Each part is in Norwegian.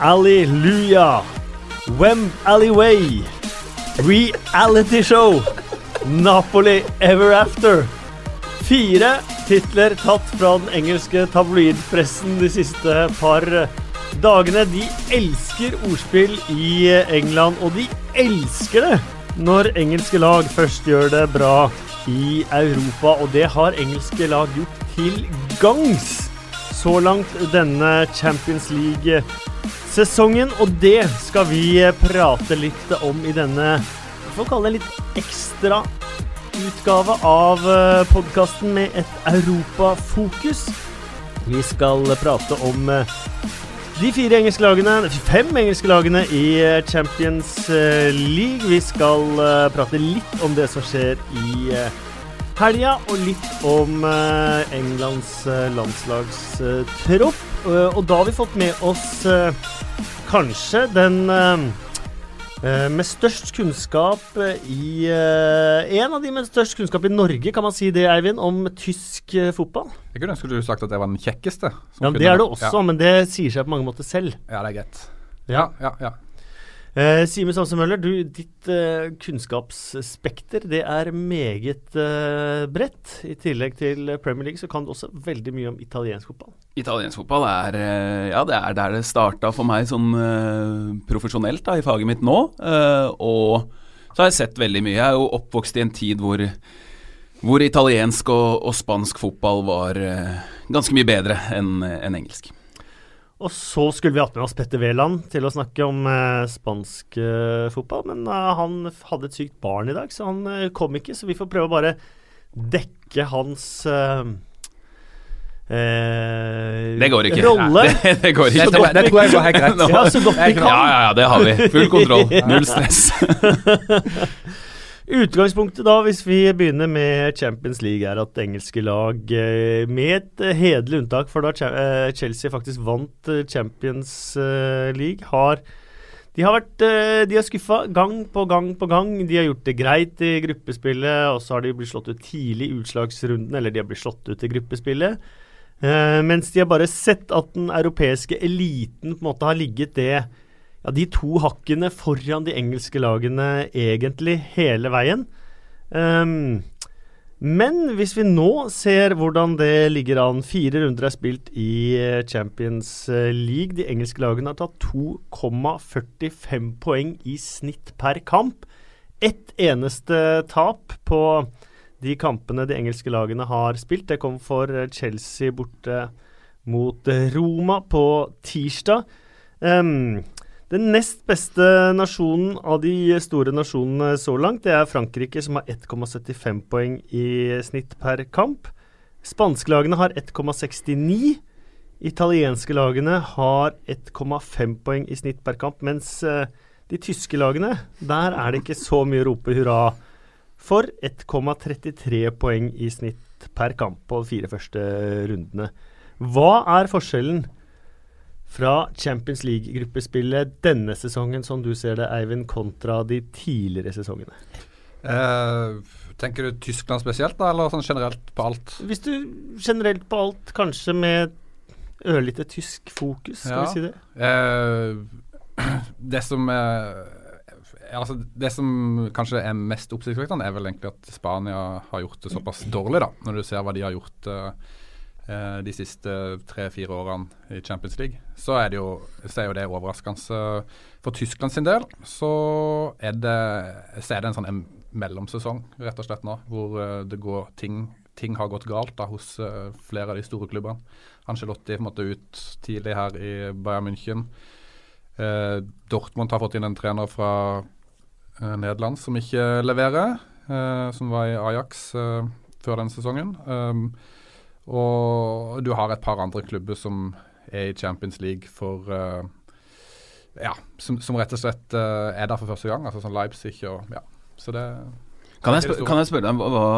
Alleluja. Wem Alleyway. Reality show. Napoli Ever After. Fire titler tatt fra den engelske tabloidpressen de siste par dagene. De elsker ordspill i England, og de elsker det når engelske lag først gjør det bra i Europa. Og det har engelske lag gjort til gangs så langt denne Champions League-sesongen. Og det skal vi prate litt om i denne vi får kalle det litt ekstra utgave av podkasten med et europafokus. Vi skal prate om de fire engelske lagene, fem engelske lagene i Champions League. Vi skal prate litt om det som skjer i helga, og litt om Englands landslagstropp. Og da har vi fått med oss kanskje den med størst kunnskap i En av de med størst kunnskap i Norge, kan man si det, Eivind, om tysk fotball? Jeg kunne ønske du sagt at jeg var den kjekkeste. Ja, Det er du også, ja. men det sier seg på mange måter selv. Ja, det er greit. Ja, ja, ja. Eh, Simen Samse Møller, du, ditt eh, kunnskapsspekter det er meget eh, bredt. I tillegg til Premier League så kan du også veldig mye om italiensk fotball. Italiensk fotball er ja, det er der det starta for meg sånn profesjonelt da, i faget mitt nå. og så har jeg sett veldig mye. Jeg er jo oppvokst i en tid hvor, hvor italiensk og, og, spansk fotball var ganske mye bedre enn en engelsk. Og så skulle vi hatt med oss Petter Wæland til å snakke om eh, spansk eh, fotball, men eh, han hadde et sykt barn i dag, så han eh, kom ikke. Så vi får prøve å bare dekke hans eh, det går ikke. Rolle. Det, det, går ikke. Det, det, tror jeg går helt greit. Ja, så godt vi kan. Ja, ja, ja, det har vi. Full kontroll. Null stress. Utgangspunktet da, hvis vi begynner med Champions League, er at engelske lag, eh, med et eh, hederlig unntak for da eh, Chelsea faktisk vant Champions League, har de har vært har skuffa gang på gang på gang. De har gjort det greit i gruppespillet, og så har de blitt slått ut tidlig i utslagsrunden, eller de har blitt slått ut i gruppespillet. mens de har bare sett at den europeiske eliten på en måte har ligget det ja, de to hakkene foran de engelske lagene egentlig hele veien. Um, men hvis vi nå ser hvordan det ligger an Fire runder er spilt i eh, Champions eh, League. De engelske lagene har tatt 2,45 poeng i snitt per kamp. Ett eneste tap på de kampene de engelske lagene har spilt. Det kom for Chelsea borte mot Roma på tirsdag. Um, den nest beste nasjonen av de store nasjonene så langt, det er Frankrike, som har 1,75 poeng i snitt per kamp. Spanske lagene har 1,69. Italienske lagene har 1,5 poeng i snitt per kamp, mens uh, de tyske lagene, der er det ikke så mye å rope hurra for. 1,33 poeng i snitt per kamp på de fire første rundene. Hva er forskjellen fra Champions League-gruppespillet denne sesongen, som du ser det, Eivind, kontra de tidligere sesongene? Uh, tenker du Tyskland spesielt, da, eller sånn generelt på alt? Hvis du generelt på alt, kanskje med ørlite tysk fokus, skal ja. vi si det? Uh, det som er Altså, det som kanskje er mest oppsiktsvekkende, er vel egentlig at Spania har gjort det såpass dårlig, da, når du ser hva de har gjort uh, Eh, de siste tre-fire årene i Champions League, så er, det jo, så er jo det overraskende. For Tyskland sin del så er det, så er det en sånn mellomsesong rett og slett nå, hvor uh, det går ting, ting har gått galt da hos uh, flere av de store klubbene. Angelotti måtte ut tidlig her i Bayern München. Uh, Dortmund har fått inn en trener fra Nederland som ikke leverer, som var i Ajax før den sesongen. Um, og du har et par andre klubber som er i Champions League for uh, Ja, som, som, rett og slett uh, er der for første gang. Altså sånn Leipzig og Ja. Så det Kan jeg, spør, kan jeg spørre deg, hva,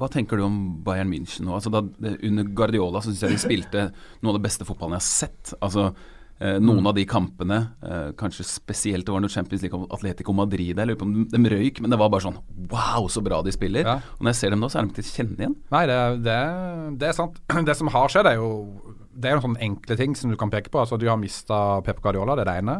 hva, tenker du om Bayern München nå? Altså da, under Guardiola så syns jeg de spilte noe av det beste fotballen jeg har sett. Altså noen mm. av de kampene, eh, kanskje spesielt det var noe Champions League om Atletico Madrid Jeg lurer på om de røyk, men det var bare sånn Wow, så bra de spiller. Ja. Og når jeg ser dem nå, så er de ikke til å kjenne igjen. Nei, det, det, det, er sant. Det som har skjedd, er jo det er noen sånne enkle ting som du kan peke på. Altså, Du har mista Pep Guardiola, det er det ene.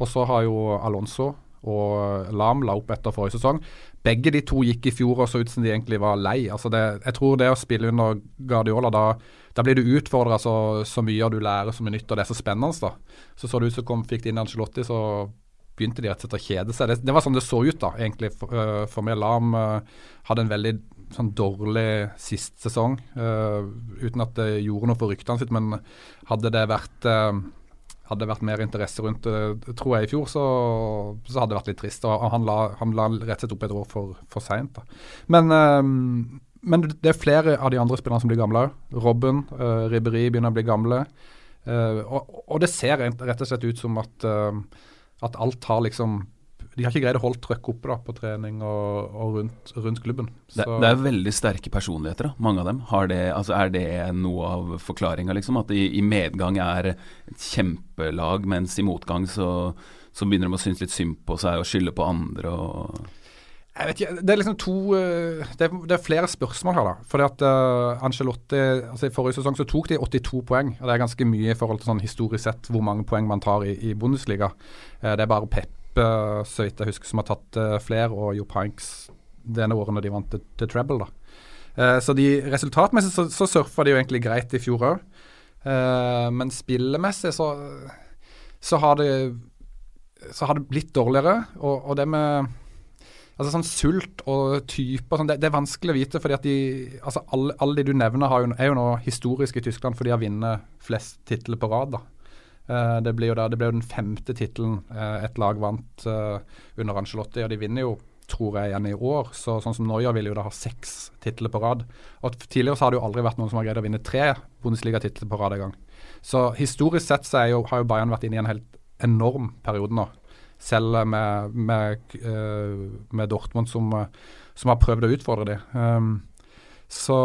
Og så har jo Alonso og Lam la opp etter forrige sesong. Begge de to gikk i fjor og så ut som de egentlig var lei. Altså det, jeg tror det å spille under Guardiola, da, da blir du utfordra så, så, mye, og du lærer så mye nytt, og det er så spennende. da. Så så det ut som kom, fikk de inn Angelotti, så begynte de rett og slett å kjede seg. Det, det, var sånn det så ut, da, egentlig. For, uh, for meg Lam uh, hadde en veldig sånn dårlig sist sesong, uh, uten at det gjorde noe for ryktene sitt. Men hadde det vært hadde det vært mer interesse rundt det, tror jeg, i fjor, så, så, hadde det vært litt trist. og Han la, han la rett og slett opp et år for, for seint. Men, um, men, det er flere av de andre spillerne som blir gamle òg. Robben, uh, Ribberi begynner å bli gamle. Uh, og, og, det ser rett og slett ut som at, uh, at alt har liksom de har ikke greid å holde trøkk oppe da, på trening og, og rundt, rundt, klubben. Det, det, er veldig sterke personligheter, da, mange av dem. Det, altså er det noe av forklaringa, liksom? At i, i, medgang er et kjempelag, mens i motgang så, så begynner de å synes litt synd på seg og skylde på andre. og... Jeg vet ikke, Det er liksom to eh, Det er, det er flere spørsmål her. da. Fordi at uh, Angelotti altså I forrige sesong så tok de 82 poeng. og Det er ganske mye i forhold til sånn historisk sett hvor mange poeng man tar i, i Bundesliga. Uh, det er bare Pep så vidt jeg husker, som har tatt uh, flere, og Joe Pinks denne året når de vant til treble. da. Uh, så de resultatmessig så, så surfa de jo egentlig greit i fjor òg. Uh, eh, men spillemessig så, så, har det så har det blitt dårligere. Og, og det med altså sånn sult og typer sånn, det, det, er vanskelig å vite. fordi at de, altså alle, alle de du nevner, jo, er jo nå historiske i Tyskland, for de har vunnet flest titler på rad. da. Uh, det, blir jo da, det ble jo den femte tittelen uh, et lag vant uh, under Angelotti, og de vinner jo, tror jeg, igjen i år. Så, sånn som Neuer vil jo da ha seks titler på rad. Og Tidligere så har det jo aldri vært noen som har greid å vinne tre Bundesliga-titler på rad en gang. Så historisk sett så jo, har jo Bayern vært inne i en helt enorm periode nå. Selv med, med, med Dortmund som, som, har prøvd å utfordre dem. Um, så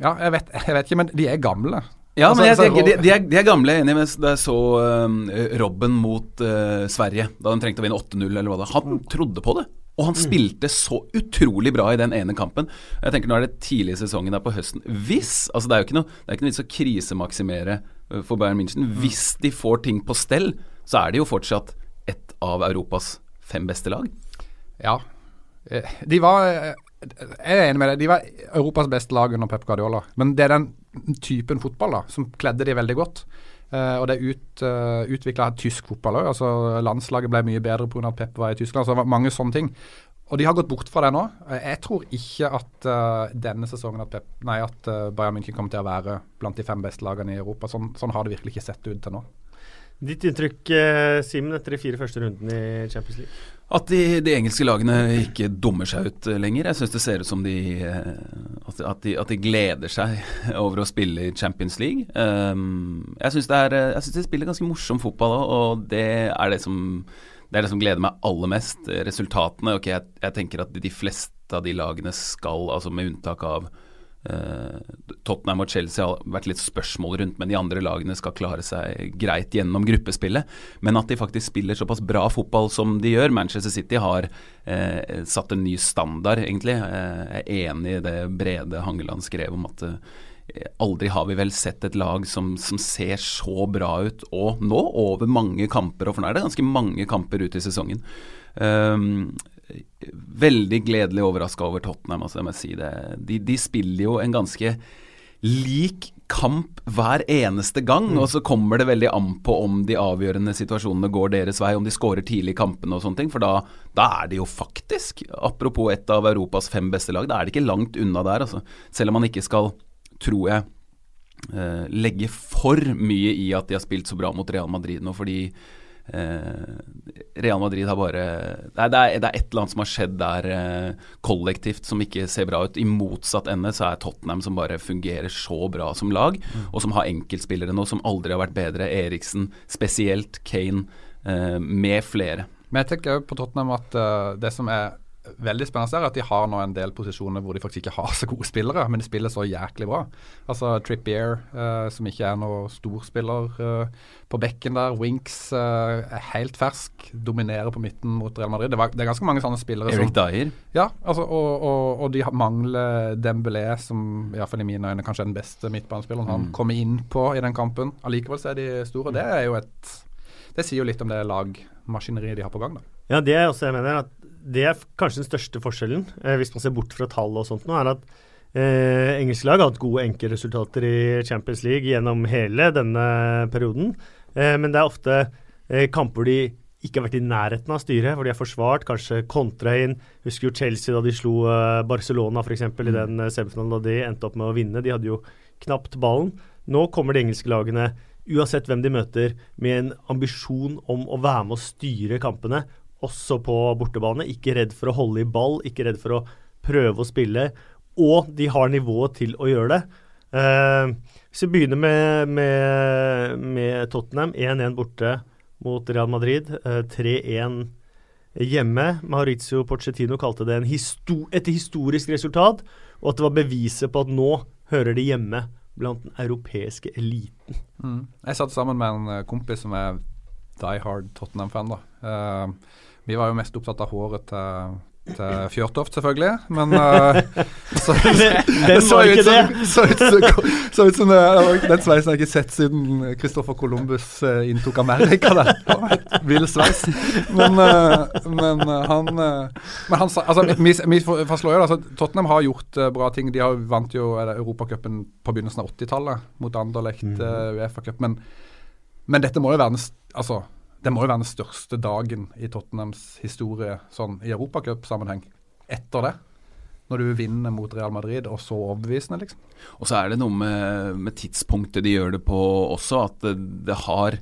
ja, jeg vet, jeg vet ikke, men de er gamle. Ja, altså, men jeg tenker, de, de, er, de er gamle, enig med da jeg så uh, Robben mot uh, Sverige, da de trengte å vinne 8-0 eller hva det Han mm. trodde på det. Og han mm. spilte så utrolig bra i den ene kampen. Jeg tenker Nå er det tidlig i sesongen der på høsten. Hvis altså Det er jo ikke noe Det er ikke noe vits å krisemaksimere uh, for Bayern München. Mm. Hvis de får ting på stell, så er de jo fortsatt et av Europas fem beste lag. Ja. Eh, de var Jeg er enig med deg. De var Europas beste lag under Pep Guardiola. Men det er den typen fotball da, som kledde de veldig godt. Uh, og det er ut, uh, eh, utvikla tysk fotball òg. Altså, landslaget ble mye bedre pga. at Pep var i Tyskland. Altså, det var mange sånne ting. Og de har gått bort fra det nå. Jeg tror ikke at uh, denne sesongen at, Pep, nei, at uh, Bayern München kommer til å være blant de fem beste lagene i Europa. Sånn, sånn har det virkelig ikke sett ut til nå. Ditt inntrykk, Simen, etter de fire første rundene i Champions League? At de, de, engelske lagene ikke dummer seg ut lenger. Jeg syns det ser ut som de eh, at, de at, de gleder seg over å spille i Champions League. Um, jeg syns de spiller ganske morsom fotball òg, og det er det, som, det er det som gleder meg aller mest. Resultatene. Ok, jeg, jeg tenker at de fleste av de lagene skal, altså med unntak av Tottenham og Chelsea har vært litt spørsmål rundt, men de andre lagene skal klare seg greit gjennom gruppespillet. Men at de faktisk spiller såpass bra fotball som de gjør. Manchester City har eh, satt en ny standard, egentlig. Uh, jeg er enig i det Brede Hangeland skrev om at aldri har vi vel sett et lag som, som, ser så bra ut, og nå over mange kamper. Og for nå er det ganske mange kamper ut i sesongen. Um, veldig gledelig overraska over Tottenham. Altså, jeg må si det. De, de, spiller jo en ganske lik kamp hver eneste gang, mm. og så kommer det veldig an på om de avgjørende situasjonene går deres vei, om de skårer tidlig i kampene og sånne ting. For da, da, er det jo faktisk, apropos et av Europas fem beste lag, da er det ikke langt unna der. Altså. Selv om man ikke skal, tror jeg, eh, legge for mye i at de har spilt så bra mot Real Madrid nå, fordi Real Madrid har bare det er, det er, et eller annet som har skjedd der eh, kollektivt som ikke ser bra ut. I motsatt ende så er Tottenham som bare fungerer så bra som lag, mm. og som har enkeltspillere nå som aldri har vært bedre. Eriksen spesielt, Kane eh, med flere. Men jeg tenker på Tottenham at det som er veldig spennende er at de har nå en del posisjoner hvor de faktisk ikke har så gode spillere, men de spiller så jæklig bra. Altså Trippier, uh, som ikke er noen storspiller uh, på bekken der. Winks uh, er helt fersk, dominerer på midten mot Real Madrid. Det, var, det er ganske mange sånne spillere Eric som Dyer. Ja, altså, og, og, og, de mangler Dembélé, som iallfall i mine øyne kanskje er den beste midtbanespilleren. Han mm. kommer inn på i den kampen. Allikevel så er de store. Det er jo et Det sier jo litt om det lagmaskineriet de har på gang. da. Ja, det er også jeg mener at det er kanskje den største forskjellen, eh, hvis man ser bort fra tall og sånt nå, er at eh, engelske lag har hatt gode enkeltresultater i Champions League gjennom hele denne perioden. Eh, men det er ofte eh, kamper de ikke har vært i nærheten av styret, hvor de har forsvart, kanskje kontra inn. Husker jo Chelsea da de slo uh, Barcelona f.eks. i mm. den uh, semifinalen da de endte opp med å vinne. De hadde jo knapt ballen. Nå kommer de engelske lagene, uansett hvem de møter, med en ambisjon om å være med å styre kampene også på bortebane. Ikke redd for å holde i ball, ikke redd for å prøve å spille. Og de har nivået til å gjøre det. Eh, hvis vi begynner med, med, med Tottenham, 1-1 borte mot Real Madrid. Eh, 3-1 hjemme. Maurizio Pochettino kalte det histo et historisk resultat, og at det var beviset på at nå hører de hjemme blant den europeiske eliten. Mm. Jeg satt sammen med en eh, kompis som er die hard Tottenham-fan. da. Uh, vi var jo mest opptatt av håret til, til Fjørtoft, selvfølgelig. Men uh, så, det så ut som, så ut som, så ut som Den sveisen har jeg ikke sett siden Christopher Columbus uh, inntok Amerika. der. Vill sveis. Men, uh, men han, men han altså, vi, vi fastslår jo altså, Tottenham har gjort bra ting. De har vant jo Europacupen på begynnelsen av 80-tallet mot Anderlecht, mm. Uefa-cup. Men, men, dette må jo være altså, det må jo være den største dagen i Tottenhams historie sånn i europacupsammenheng. Etter det. Når du vinner mot Real Madrid, og så overbevisende, liksom. Og så er det noe med, med tidspunktet de gjør det på også, at det, det har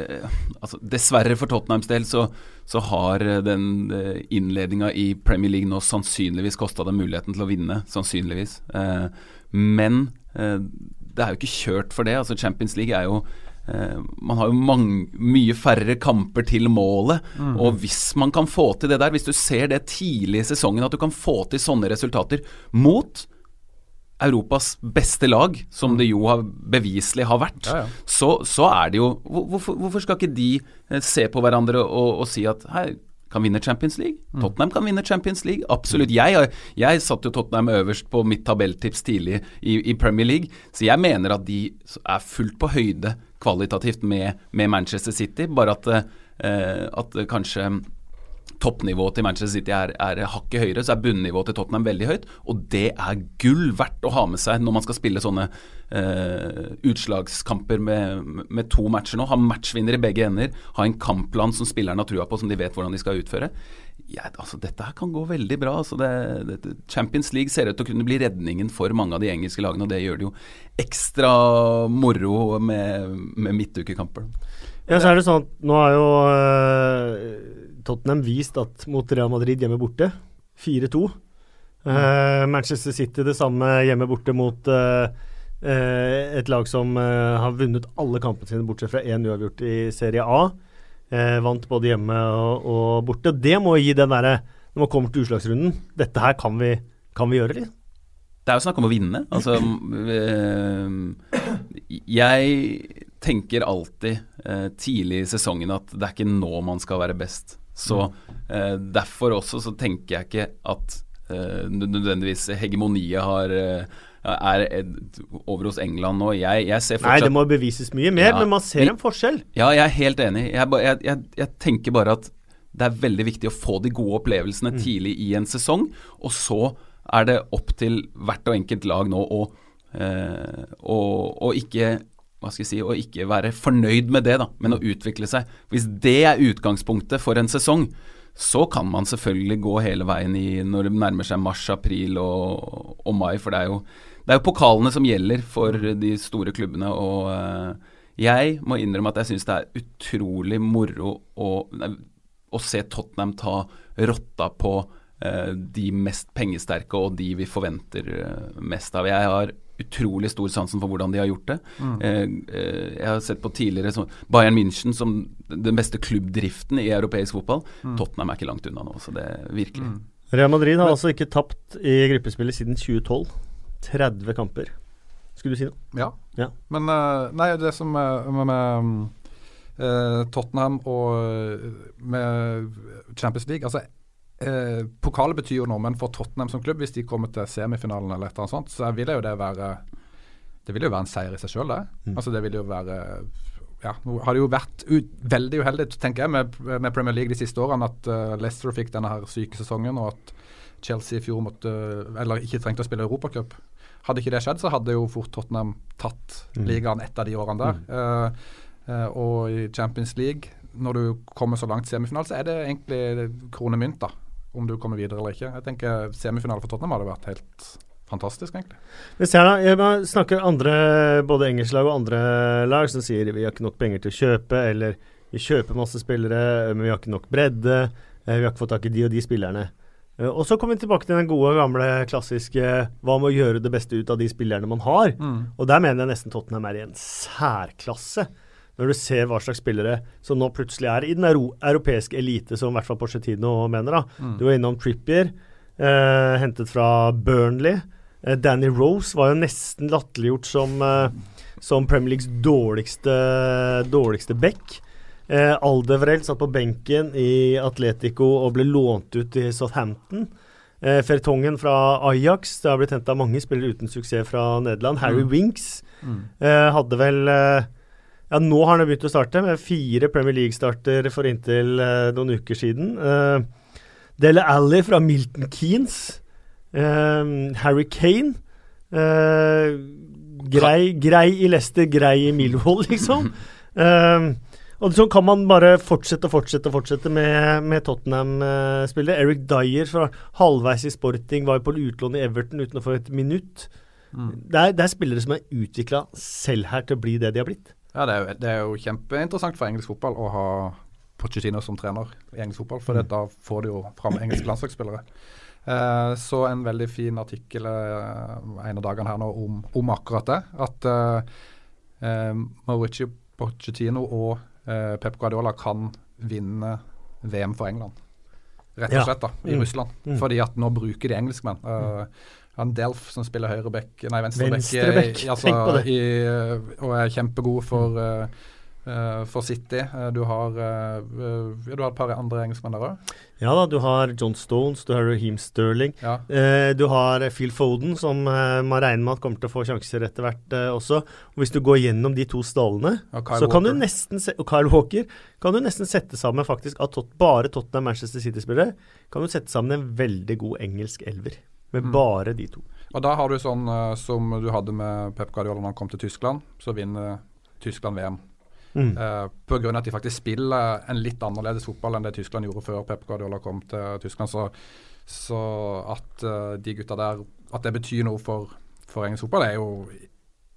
eh, altså Dessverre for Tottenhams del så, så har den eh, innledninga i Premier League nå sannsynligvis kosta dem muligheten til å vinne. Sannsynligvis. Eh, men eh, det er jo ikke kjørt for det. altså Champions League er jo man har jo mange, mye færre kamper til målet. Mm. Og hvis man kan få til det der, hvis du ser det tidlig i sesongen, at du kan få til sånne resultater mot Europas beste lag, som det jo har, beviselig har vært, ja, ja. Så, så, er det jo hvorfor, hvorfor, skal ikke de eh, se på hverandre og, og si at hei, kan vinne Champions League. Mm. Tottenham kan vinne Champions League. Absolutt. Jeg, jeg satt jo Tottenham øverst på mitt tabelltips tidlig i, i, Premier League, så jeg mener at de er fullt på høyde kvalitativt med, med Manchester City, bare at, eh, at kanskje toppnivået til Manchester City er, er hakket høyere, så er bunnivået til Tottenham veldig høyt. Og det er gull verdt å ha med seg når man skal spille sånne eh, utslagskamper med, med, to matcher nå. Ha matchvinner i begge ender. Ha en kampplan som spillerne har trua på, som de vet hvordan de skal utføre. Ja, altså Dette her kan gå veldig bra. altså det, det, Champions League ser ut til å kunne bli redningen for mange av de engelske lagene. og Det gjør det jo ekstra moro med, med midtukekamper. Ja, så er det sånn at Nå har jo uh, Tottenham vist at mot Real Madrid hjemme borte 4-2. Uh, eh, Manchester City det samme hjemme borte mot uh, et lag som har vunnet alle kampene sine bortsett fra én uavgjort i Serie A. Eh, vant både hjemme og, og borte. Det må gi den derre Når man kommer til utslagsrunden Dette her kan vi, kan vi gjøre, liksom. Det er jo snakk om å vinne. Altså øh, Jeg tenker alltid øh, tidlig i sesongen at det er ikke nå man skal være best. Så øh, derfor også så tenker jeg ikke at nødvendigvis hegemoniet har er over hos England nå. Jeg, jeg ser fortsatt Nei, det må bevises mye mer, ja, men man ser en forskjell. Ja, jeg er helt enig. Jeg, jeg, jeg, tenker bare at det er veldig viktig å få de gode opplevelsene mm. tidlig i en sesong, og så er det opp til hvert og enkelt lag nå å, eh, å, å ikke hva skal jeg si, å ikke være fornøyd med det, da, men å utvikle seg. Hvis det er utgangspunktet for en sesong, så kan man selvfølgelig gå hele veien i når det nærmer seg mars, april og, og mai. For det er, jo, det er, jo, pokalene som gjelder for de store klubbene. Og uh, jeg må innrømme at jeg syns det er utrolig moro å, å, se Tottenham ta rotta på uh, de mest pengesterke og de vi forventer uh, mest av. Jeg har utrolig stor sansen for hvordan de har gjort det. Mm. Eh, eh, jeg har sett på tidligere så Bayern München som den beste klubbdriften i europeisk fotball. Mm. Tottenham er ikke langt unna nå, så det virkelig. Mm. Real Madrid har Men, altså ikke tapt i gruppespillet siden 2012. 30 kamper. Skulle du si noe? Ja. ja. Men uh, nei, det som uh, med, med uh, Tottenham og med Champions League altså eh, pokal betyr jo noe, men for Tottenham som klubb, hvis de kommer til semifinalen eller et eller annet sånt, så vil jo det være Det vil jo være en seier i seg sjøl, det. Mm. Altså det vil jo være ja, nå har det jo vært veldig uheldig, tenker jeg, med, med, Premier League de siste årene at uh, Leicester fikk denne her syke sesongen, og at Chelsea i fjor måtte Eller ikke trengte å spille Europacup. Hadde ikke det skjedd, så hadde jo fort Tottenham tatt mm. ligaen et av de årene der. Mm. Uh, uh, og i Champions League, når du kommer så langt semifinale, så er det egentlig krone mynt, da om du kommer videre eller ikke. Jeg tenker Semifinale for Tottenham hadde vært helt fantastisk, egentlig. Vi ser da, jeg snakker andre, både engelsklag og andre lag som sier vi har ikke nok penger til å kjøpe, eller vi kjøper masse spillere, men vi har ikke nok bredde, eh, vi har ikke fått tak i de og de spillerne. Eh, og så kommer vi tilbake til den gode, gamle, klassiske hva med å gjøre det beste ut av de spillerne man har? Mm. Og der mener jeg nesten Tottenham er i en særklasse når du ser hva slags spillere som nå plutselig er i den europeiske elite, som i hvert fall Porcetino mener. da. Mm. Du var innom Trippier, eh, hentet fra Burnley. Eh, Danny Rose var jo nesten latterliggjort som, eh, som Premier Leagues dårligste, dårligste back. Eh, Aldevrel satt på benken i Atletico og ble lånt ut til Southampton. Eh, Fertongen fra Ajax, det har blitt henta mange spillere uten suksess fra Nederland. Harry mm. Winks mm. Eh, hadde vel eh, ja, nå har han begynt å starte, med fire Premier League-starter for inntil uh, noen uker siden. Eh, Dele Alli fra Milton Keanes. Uh, Harry Kane. Uh, grei, grei, i Leicester, grei i Millwall, liksom. og så kan man bare fortsette og fortsette og fortsette med, med Tottenham-spillere. Eric Dyer fra halvveis i sporting var jo på utlån i Everton uten å få et minutt. Mm. Det, er, det, er, spillere som er utvikla selv her til å bli det de har blitt. Ja, det er, det er, jo, kjempeinteressant for engelsk fotball å ha Pochettino som trener i engelsk fotball, for mm. da får du jo fram engelske landslagsspillere. Eh, så en veldig fin artikkel eh, en av dagene her nå om, om akkurat det. At eh, eh Mauricio Pochettino og Pep Guardiola kan vinne VM for England. Rett og slett, da, i mm. Russland. Mm. Fordi at nå bruker de engelskmenn. Uh, han Delf som spiller høyreback, nei venstreback, venstreback. Altså, i, og er kjempegod for, uh, for City. Uh, du, har, uh, du har et par andre engelskmenn der òg? Ja da, du har John Stones, du har Raheem Sterling. Ja. du har Phil Foden, som man regner med at kommer til å få sjanser etter hvert også. Og Hvis du går gjennom de to stallene, så Walker. kan du nesten se, og Kyle Walker, kan du nesten sette sammen faktisk at tot, bare Tottenham Manchester City-spillere, kan du sette sammen en veldig god engelsk elver. Med mm. bare de to. Og da har du sånn som du hadde med Pep Guardiola når han kom til Tyskland. Så vinner Tyskland VM. Mm. Uh, på grunn av at de faktisk spiller en litt annerledes fotball enn det Tyskland gjorde før Pep Guardiola kom til Tyskland. Så, så at uh, de gutta der At det betyr noe for, for engelsk fotball, er jo,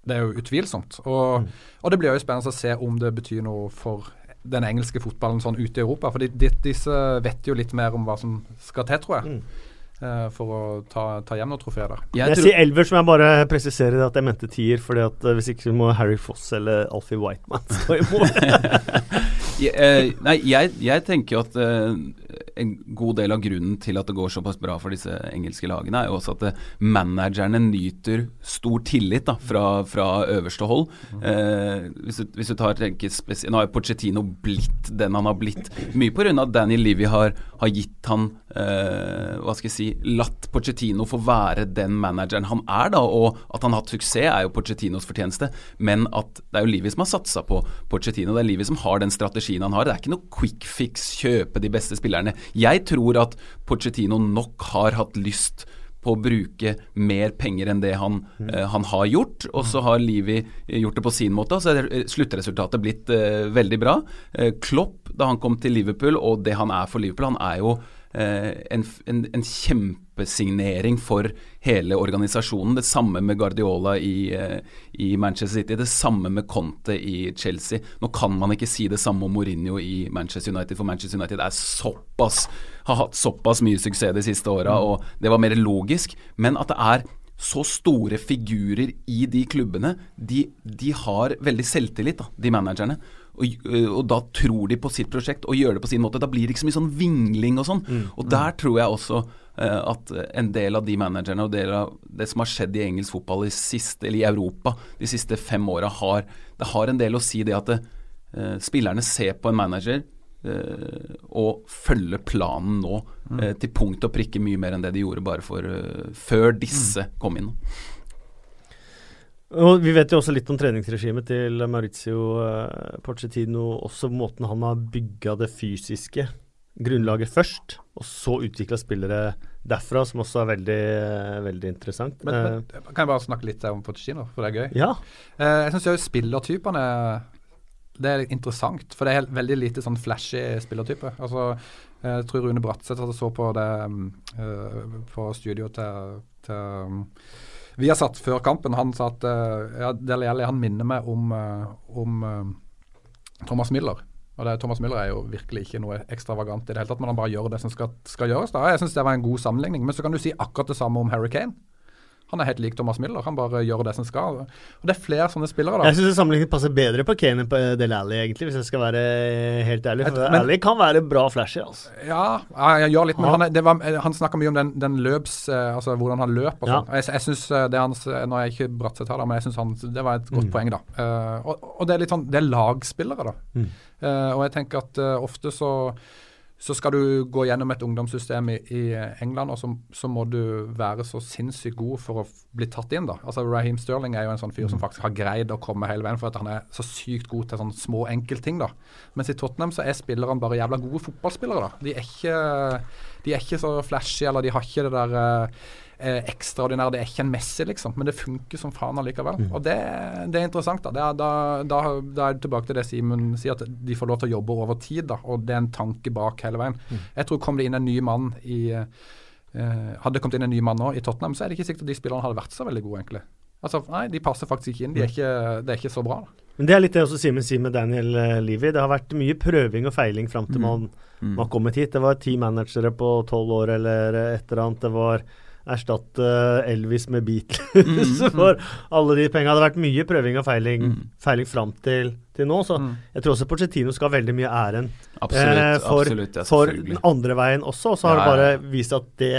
det er jo utvilsomt. Og, mm. og det blir jo spennende å se om det betyr noe for den engelske fotballen sånn ute i Europa. For de, de, disse vet jo litt mer om hva som skal til, tror jeg. Mm. Eh, for å ta, ta hjem noen trofeer der. Jeg, jeg sier elver, som jeg bare presiserer at jeg mente tier, fordi at uh, hvis ikke må Harry Foss eller Alfie Whiteman stå i mål. uh, nei, jeg, jeg, tenker jo at uh, en god del av grunnen til at det går såpass bra for disse engelske lagene, er jo også at managerne nyter stor tillit da, fra, fra øverste hold. Uh, hvis, du, hvis, du, tar Nå har Pochettino blitt den han har blitt, mye pga. at Danny Livy har, har gitt han hva skal jeg si latt Pochettino få være den manageren han er, da, og at han har hatt suksess, er jo Pochettinos fortjeneste. Men at det er jo Livy som har satsa på Pochettino. Det er Livy som har den strategien han har. Det er ikke noe quick fix, kjøpe de beste spillerne. Jeg tror at Pochettino nok har hatt lyst på å bruke mer penger enn det han, mm. uh, han har gjort. Og så har Livi gjort det på sin måte, så er sluttresultatet blitt uh, veldig bra. Uh, Klopp, da han kom til Liverpool, og det han er for Liverpool, han er jo Eh, en, en, en, kjempesignering for hele organisasjonen. Det samme med Guardiola i, eh, i, Manchester City, det samme med Conte i Chelsea. Nå kan man ikke si det samme om Mourinho i Manchester United, for Manchester United såpass, har hatt såpass mye suksess de siste åra, mm. og det var mer logisk. Men at det er så store figurer i de klubbene, de, de har veldig selvtillit, da, de managerne. Og, og, da tror de på sitt prosjekt og gjør det på sin måte. Da blir det ikke så mye sånn vingling og sånn. Mm. Og der tror jeg også uh, at en del av de managerne og del av det som har skjedd i engelsk fotball i, siste, i Europa de siste fem åra, har, det har en del å si det at det, uh, spillerne ser på en manager uh, og følger planen nå mm. til punkt og prikke mye mer enn det de gjorde bare for før disse mm. kom inn. Og Vi vet jo også litt om treningsregimet til Maurizio uh, Pochettino. Også måten han har bygga det fysiske grunnlaget først, og så utvikla spillere derfra, som også er veldig, veldig interessant. Men, men, eh, kan jeg bare snakke litt om Pochettino, for det er gøy? Ja. Uh, jeg syns spillertypene det er interessant, for det er veldig lite sånn flashy spillertype. Altså, jeg tror Rune Bratseth så på det på studio til, til vi har satt før kampen. Han sa at uh, ja, Dele Alli minner meg om, uh, om uh, Thomas Müller. Og det, Thomas Müller er jo virkelig ikke noe ekstravagant i det hele tatt, men han bare gjør det som skal, skal gjøres. da. Jeg syns det var en god sammenligning. Men så kan du si akkurat det samme om Harry Kane. Han er helt lik Thomas Miller. Han bare gjør det som skal. Og Det er flere sånne spillere. da. Jeg syns sammenligningen passer bedre på Kane enn på Del Alli, egentlig, hvis jeg skal være helt ærlig. For men, Alli kan være bra flashy, altså. Ja, jeg gjør litt, men han, var, han snakka mye om den, den, løps... Eh, altså hvordan han løp og sånn. Ja. Jeg, jeg synes eh, det hans, Nå er jeg ikke Bratseth her, da, men jeg syns det var et godt mm. poeng, da. Uh, og, og, det er litt sånn Det er lagspillere, da. Mm. Uh, og jeg tenker at uh, ofte så så skal du gå gjennom et ungdomssystem i, i England, og så, så, må du være så sinnssykt god for å bli tatt inn. da. Altså Raheem Sterling er jo en sånn fyr som mm. faktisk har greid å komme hele veien, for at han er så sykt god til sånne små enkeltting. da. Mens i Tottenham så er spillerne bare jævla gode fotballspillere. da. De er ikke, de er ikke så flashy, eller de har ikke det der uh, eh, ekstraordinær. Det er ikke en messe, liksom, men det funker som faen allikevel. Mm. Og det, det, er interessant. Da. Det er, da, da, da er det tilbake til det Simen sier, at de får lov til å jobbe over tid. Da, og det er en tanke bak hele veien. Mm. Jeg tror kom det inn en ny mann i eh, Hadde det kommet inn en ny mann nå i Tottenham, så er det ikke sikkert at de spillerne hadde vært så veldig gode, egentlig. Altså, nei, De passer faktisk ikke inn. De er mm. ikke, det er ikke så bra. Da. Men Det er litt det også Simen sier med Daniel uh, Levy. Det har vært mye prøving og feiling fram til mm. man, mm. man kommet hit. Det var ti managere på tolv år eller et eller annet. Det var erstatte Elvis med Beatles mm, for mm. alle de pengene. Det hadde vært mye prøving og feiling, mm. feiling fram til, til, nå. Så jeg tror også Porcettino skal ha veldig mye æren absolutt, eh, for, absolutt, ja, for, den andre veien også. Og så har ja, det bare vist at det,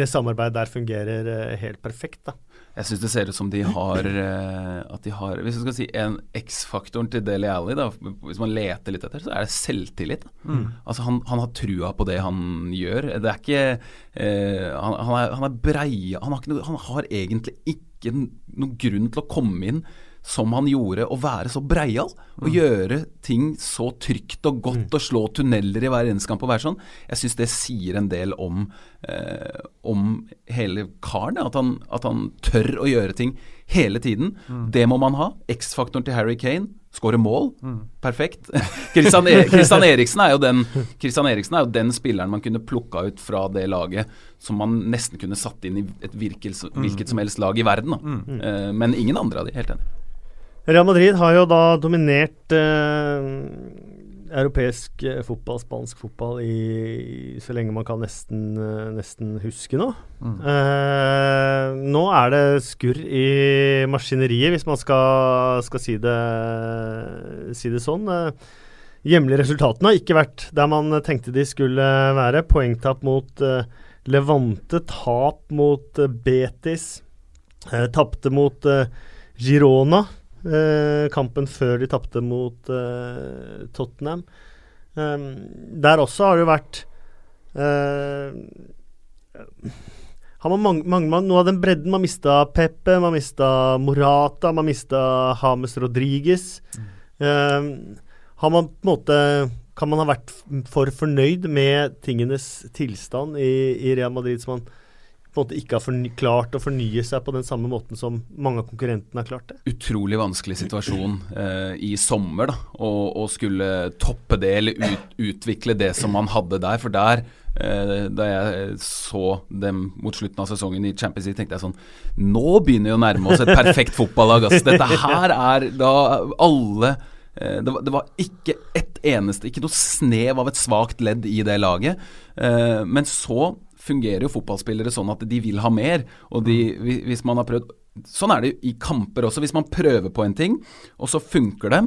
det samarbeidet der fungerer eh, helt perfekt. da. Jeg syns det ser ut som de har eh, at de har Hvis du skal si en X-faktoren til Deli Alli, da, hvis man leter litt etter, så er det selvtillit. Mm. Altså han, han, har trua på det han gjør. Det er ikke eh, han, han, er, han, er, breia han har, han har egentlig ikke noen grunn til å komme inn som han gjorde, å være så breial. Og mm. gjøre ting så trygt og godt mm. og slå tunneler i hver eneste kamp og være sånn. Jeg syns det sier en del om, eh, om hele karen. At han, at han, tør å gjøre ting hele tiden. Mm. Det må man ha. X-faktoren til Harry Kane. Skåre mål. Mm. Perfekt. Christian, e Christian, Eriksen er jo den Christian Eriksen er jo den spilleren man kunne plukka ut fra det laget som man nesten kunne satt inn i et hvilket, mm. hvilket som helst lag i verden. Mm. Uh, men ingen andre av de, helt enig. Real Madrid har jo da dominert eh, europeisk eh, fotball, spansk fotball, i, så lenge man kan nesten, eh, nesten huske nå. Mm. Eh, nå er det skurr i maskineriet, hvis man skal, skal si, det, si, det, sånn. Eh, hjemlige resultatene har ikke vært der man tenkte de skulle være. Poengtap mot eh, Levante, tap mot Betis, eh, tapte mot Girona. Eh, kampen før de tapte mot eh, Tottenham. Um, der også har det jo vært uh, har man mange, mange, Noe av den bredden Man mista Pepe, man mista Morata, man mista Hames Rodriguez. Mm. Um, har man på en måte Kan man ha vært for fornøyd med tingenes tilstand i, i Real Madrid som man på en måte ikke har klart å fornye seg på den samme måten som mange av konkurrentene har klart det. Utrolig vanskelig situasjon eh, i sommer, da, å, skulle toppe det eller ut, utvikle det som man hadde der. For der, eh, da jeg så dem mot slutten av sesongen i Champions League, tenkte jeg sånn Nå begynner vi å nærme oss et perfekt fotballag. Altså. Dette her er da alle eh, det var, det var, ikke ett eneste, ikke noe snev av et svakt ledd i det laget. Eh, men så fungerer jo fotballspillere sånn at de vil ha mer. Og de, hvis man har prøvd Sånn er det jo i kamper også. Hvis man prøver på en ting, og så funker det,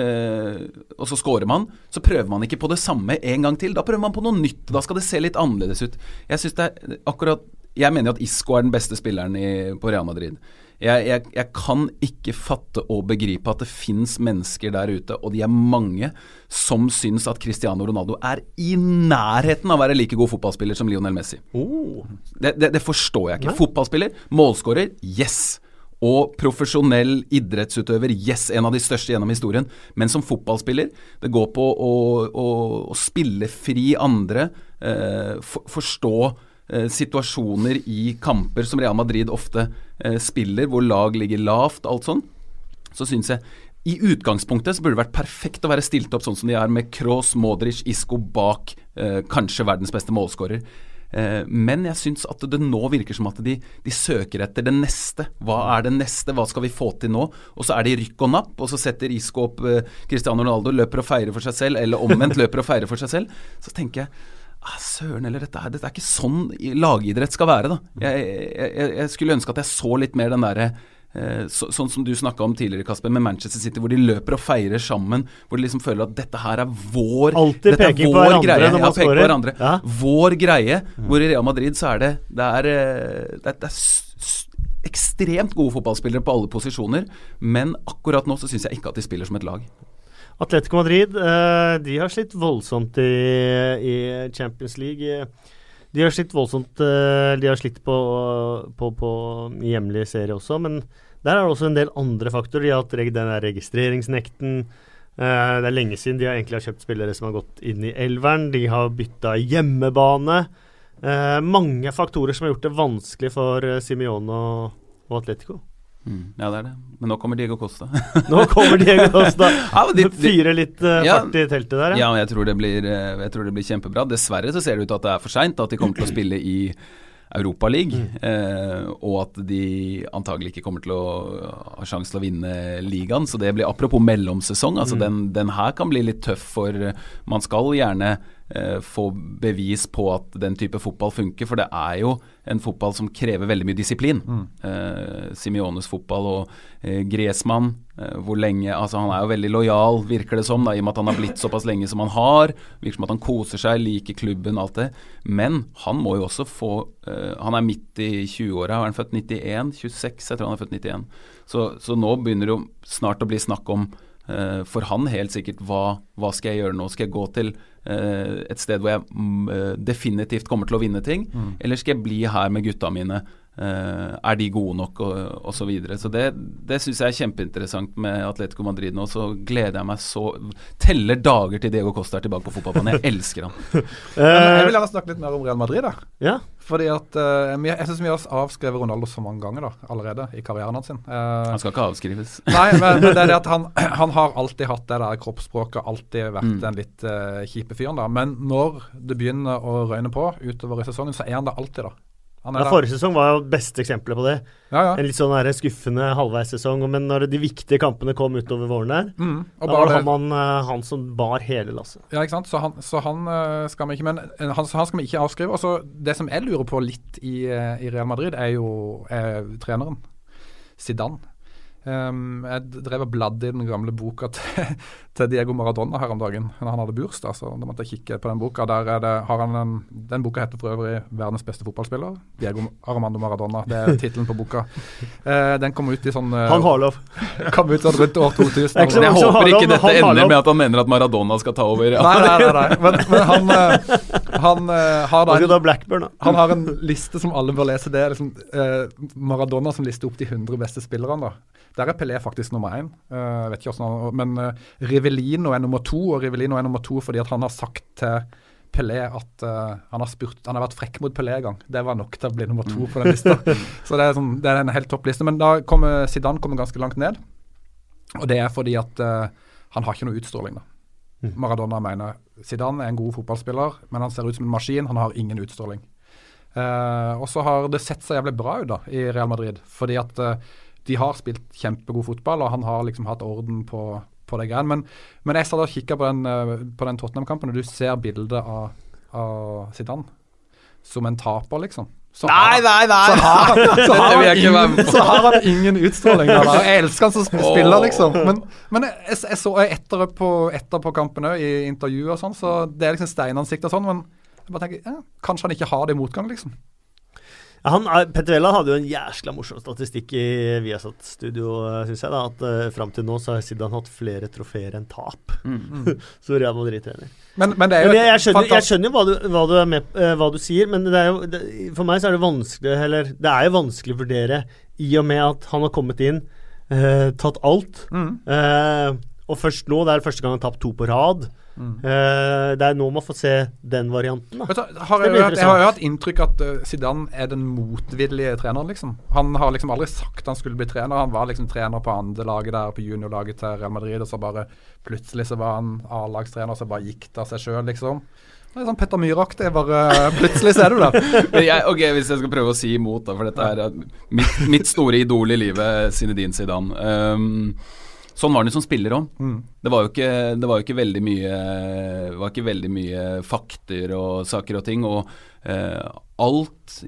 eh, og så scorer man, så prøver man ikke på det samme en gang til. Da prøver man på noe nytt. Da skal det se litt annerledes ut. Jeg akkurat Jeg mener at Isco er den beste spilleren i, på Real Madrid. Jeg, jeg, jeg, kan ikke fatte og begripe at det fins mennesker der ute, og de er mange, som syns at Cristiano Ronaldo er i nærheten av å være like god fotballspiller som Lionel Messi. Oh. Det, det, det, forstår jeg ikke. Nei. Fotballspiller, målskårer, yes. Og profesjonell idrettsutøver, yes, en av de største gjennom historien. Men som fotballspiller, det går på å, å, å spille fri andre, eh, for, forstå situasjoner i kamper som Real Madrid ofte eh, spiller, hvor lag ligger lavt, alt sånn. Så syns jeg i utgangspunktet så burde det vært perfekt å være stilt opp sånn som de er, med Kroos, Modric, Isco bak eh, kanskje verdens beste målskårer. Eh, men jeg syns at det nå virker som at de, de, søker etter det neste. Hva er det neste, hva skal vi få til nå? Og så er det rykk og napp, og så setter Isco opp eh, Cristiano Ronaldo, løper og feirer for seg selv, eller omvendt løper og feirer for seg selv. Så tenker jeg Søren eller dette, dette er ikke sånn lagidrett skal være, da. Jeg, jeg, jeg skulle ønske at jeg så litt mer den derre Eh, så, sånn som du snakka om tidligere, Kasper, med Manchester City, hvor de løper og feirer sammen. Hvor de liksom føler at dette her er vår Alltid dette er vår greie. Ja, peker på hverandre. Ja. Vår greie. Hvor i Real Madrid så er det Det er, eh, det er, det er ekstremt gode fotballspillere på alle posisjoner, men akkurat nå så syns jeg ikke at de spiller som et lag. Atletico Madrid eh, de har slitt voldsomt i, i Champions League. De har slitt voldsomt De har slitt på, på, på hjemlig serie også, men der er det også en del andre faktorer. De har hatt den der registreringsnekten. Uh, det er lenge siden de har egentlig har kjøpt spillere som har gått inn i elveren. De har bytta hjemmebane. Mange faktorer som har gjort det vanskelig for Simione og Atletico. Mm, ja, det er det. Men nå kommer Diego Costa. nå kommer Diego Costa. ja, de, Fyrer litt uh, ja, fart i teltet der, ja. ja jeg, tror blir, jeg, tror det blir, kjempebra. Dessverre så ser det ut at det er for seint, at de kommer til å spille i Europaligaen. Mm. Eh, og at de antagelig ikke kommer til å ha sjanse til å vinne ligaen. Så det blir apropos mellomsesong. altså mm. den, den, her kan bli litt tøff, for man skal gjerne eh, få bevis på at den type fotball funker. For det er jo en fotball som krever veldig mye disiplin. Mm. Eh, Simiones fotball og eh, Gresmann, eh, hvor lenge Altså han er jo veldig lojal, virker det som, da, i og med at han har blitt såpass lenge som han har. Virker som at han koser seg, liker klubben, alt det. Men han må jo også få eh, Han er midt i 20-åra, er han født 91? 26, jeg tror han er født 91. Så, så nå begynner det jo snart å bli snakk om Uh, for han helt sikkert hva, hva, skal jeg gjøre nå? Skal jeg gå til et sted hvor jeg uh, definitivt kommer til å vinne ting, mm. eller skal jeg bli her med gutta mine er de gode nok, og osv. Så, videre. så det, det syns jeg er kjempeinteressant med Atletico Madrid nå. Så gleder jeg meg så Teller dager til Diego Costa er tilbake på fotballbanen. Jeg elsker han. jeg vil gjerne snakke litt mer om Real Madrid. da ja. Fordi at uh, Jeg syns vi har avskrevet Ronaldo så mange ganger da allerede i karrieren hans. Uh, han skal ikke avskrives. nei, men, men, det er det at han, han har alltid hatt det der kroppsspråket, alltid vært mm. den litt uh, kjipe fyren. da Men når det begynner å røyne på utover i sesongen, så er han det alltid. da ja, forrige sesong var jo beste eksempelet på det. Ja, ja. En litt sånn her skuffende halvveissesong. Men når de viktige kampene kom utover våren der, mm, da var det han, uh, han, som bar hele lasset. Ja, ikke sant. Så han, så han uh, skal vi ikke Men uh, han, han, skal vi ikke avskrive. Og så Det som jeg lurer på litt i, i Real Madrid, er jo er treneren. Zidane. Um, jeg drev og bladde i den gamle boka til, til, Diego Maradona her om dagen. Når han hadde bursdag, så da måtte jeg kikke på den boka. Der det, har han en, den boka heter for øvrig 'Verdens beste fotballspiller'. Diego Armando Maradona. Det er tittelen på boka. Uh, den kom ut i sånn uh, Han har lov. kom ut sånn rundt år 2000. Jeg, jeg håper ikke dette ender med at han mener at Maradona skal ta over. Ja. Nei, nei, nei, nei. Men, men han, uh, han har da en, Blackburn, Han har en liste som alle bør lese. Det er liksom Maradona som lister opp de 100 beste spillerne. da der er Pelé faktisk nummer én. Uh, vet ikke hvordan, men uh, Rivellino er nummer to, og Rivellino er nummer to fordi at han har sagt til Pelé at uh, han, har spurt, han har vært frekk mot Pelé en gang. Det var nok til å bli nummer to på den lista. Så det er, sånn, det er en helt topp liste. Men da kommer Zidane kommer ganske langt ned. Og det er fordi at uh, han har ikke noe utstråling. da. Mm. Maradona mener Zidane er en god fotballspiller, men han ser ut som en maskin. Han har ingen utstråling. Uh, og så har det sett så jævlig bra ut da i Real Madrid. Fordi at uh, de har spilt kjempegod fotball, og han har liksom hatt orden på, på det greiene. Men, men, jeg satt og kikka på den, uh, den Tottenham-kampen, og du ser bildet av, av Zidane som en taper, liksom. så Nei, nei, nei! så har, så har han ingen, så har han ingen utstråling. Da. Jeg elsker han som spiller, liksom. Men, men jeg, jeg så etter på, etter på kampen òg, i intervju og sånn, så det er liksom steinansikt og sånn. Men jeg bare tenker, ja, kanskje han ikke har det i motgang, liksom. Han, er- Petter Wæland hadde jo en jæskla morsom statistikk i Viasat-studio, syns jeg. da, At uh, fram til nå så har Zidane hatt flere trofeer enn tap. Mm. Så Real Madrid-trener. Men, men det er jo Men jeg, jeg, skjønner, jeg skjønner jo hva du, hva, du er med, uh, hva du sier, men det er jo, det, for meg så er det vanskelig Eller det er jo vanskelig å vurdere i og med at han har kommet inn, uh, tatt alt. Mm. Eh, og først nå, det er første gang han har tapt to på rad. Mm. Uh, det er nå man får se den varianten. da. Du, har jeg, jeg har jo hatt inntrykk at uh, Zidane er den motvillige treneren, liksom. Han har liksom aldri sagt han skulle bli trener. Han var liksom trener på andrelaget der, på juniorlaget til Real Madrid, og så bare plutselig så var han A-lagstrener, så bare gikk det av seg sjøl, liksom. Det er sånn Petter Myhre-aktig. Bare plutselig så er du det. Jeg, ok, Hvis jeg skal prøve å si imot, da, for dette er mitt, mitt store idol i livet, Zinedine Zidane. Um, sånn var han jo som spiller òg. Mm. Det det var jo ikke veldig mye Det var ikke veldig mye fakter og saker og ting. Og eh, alt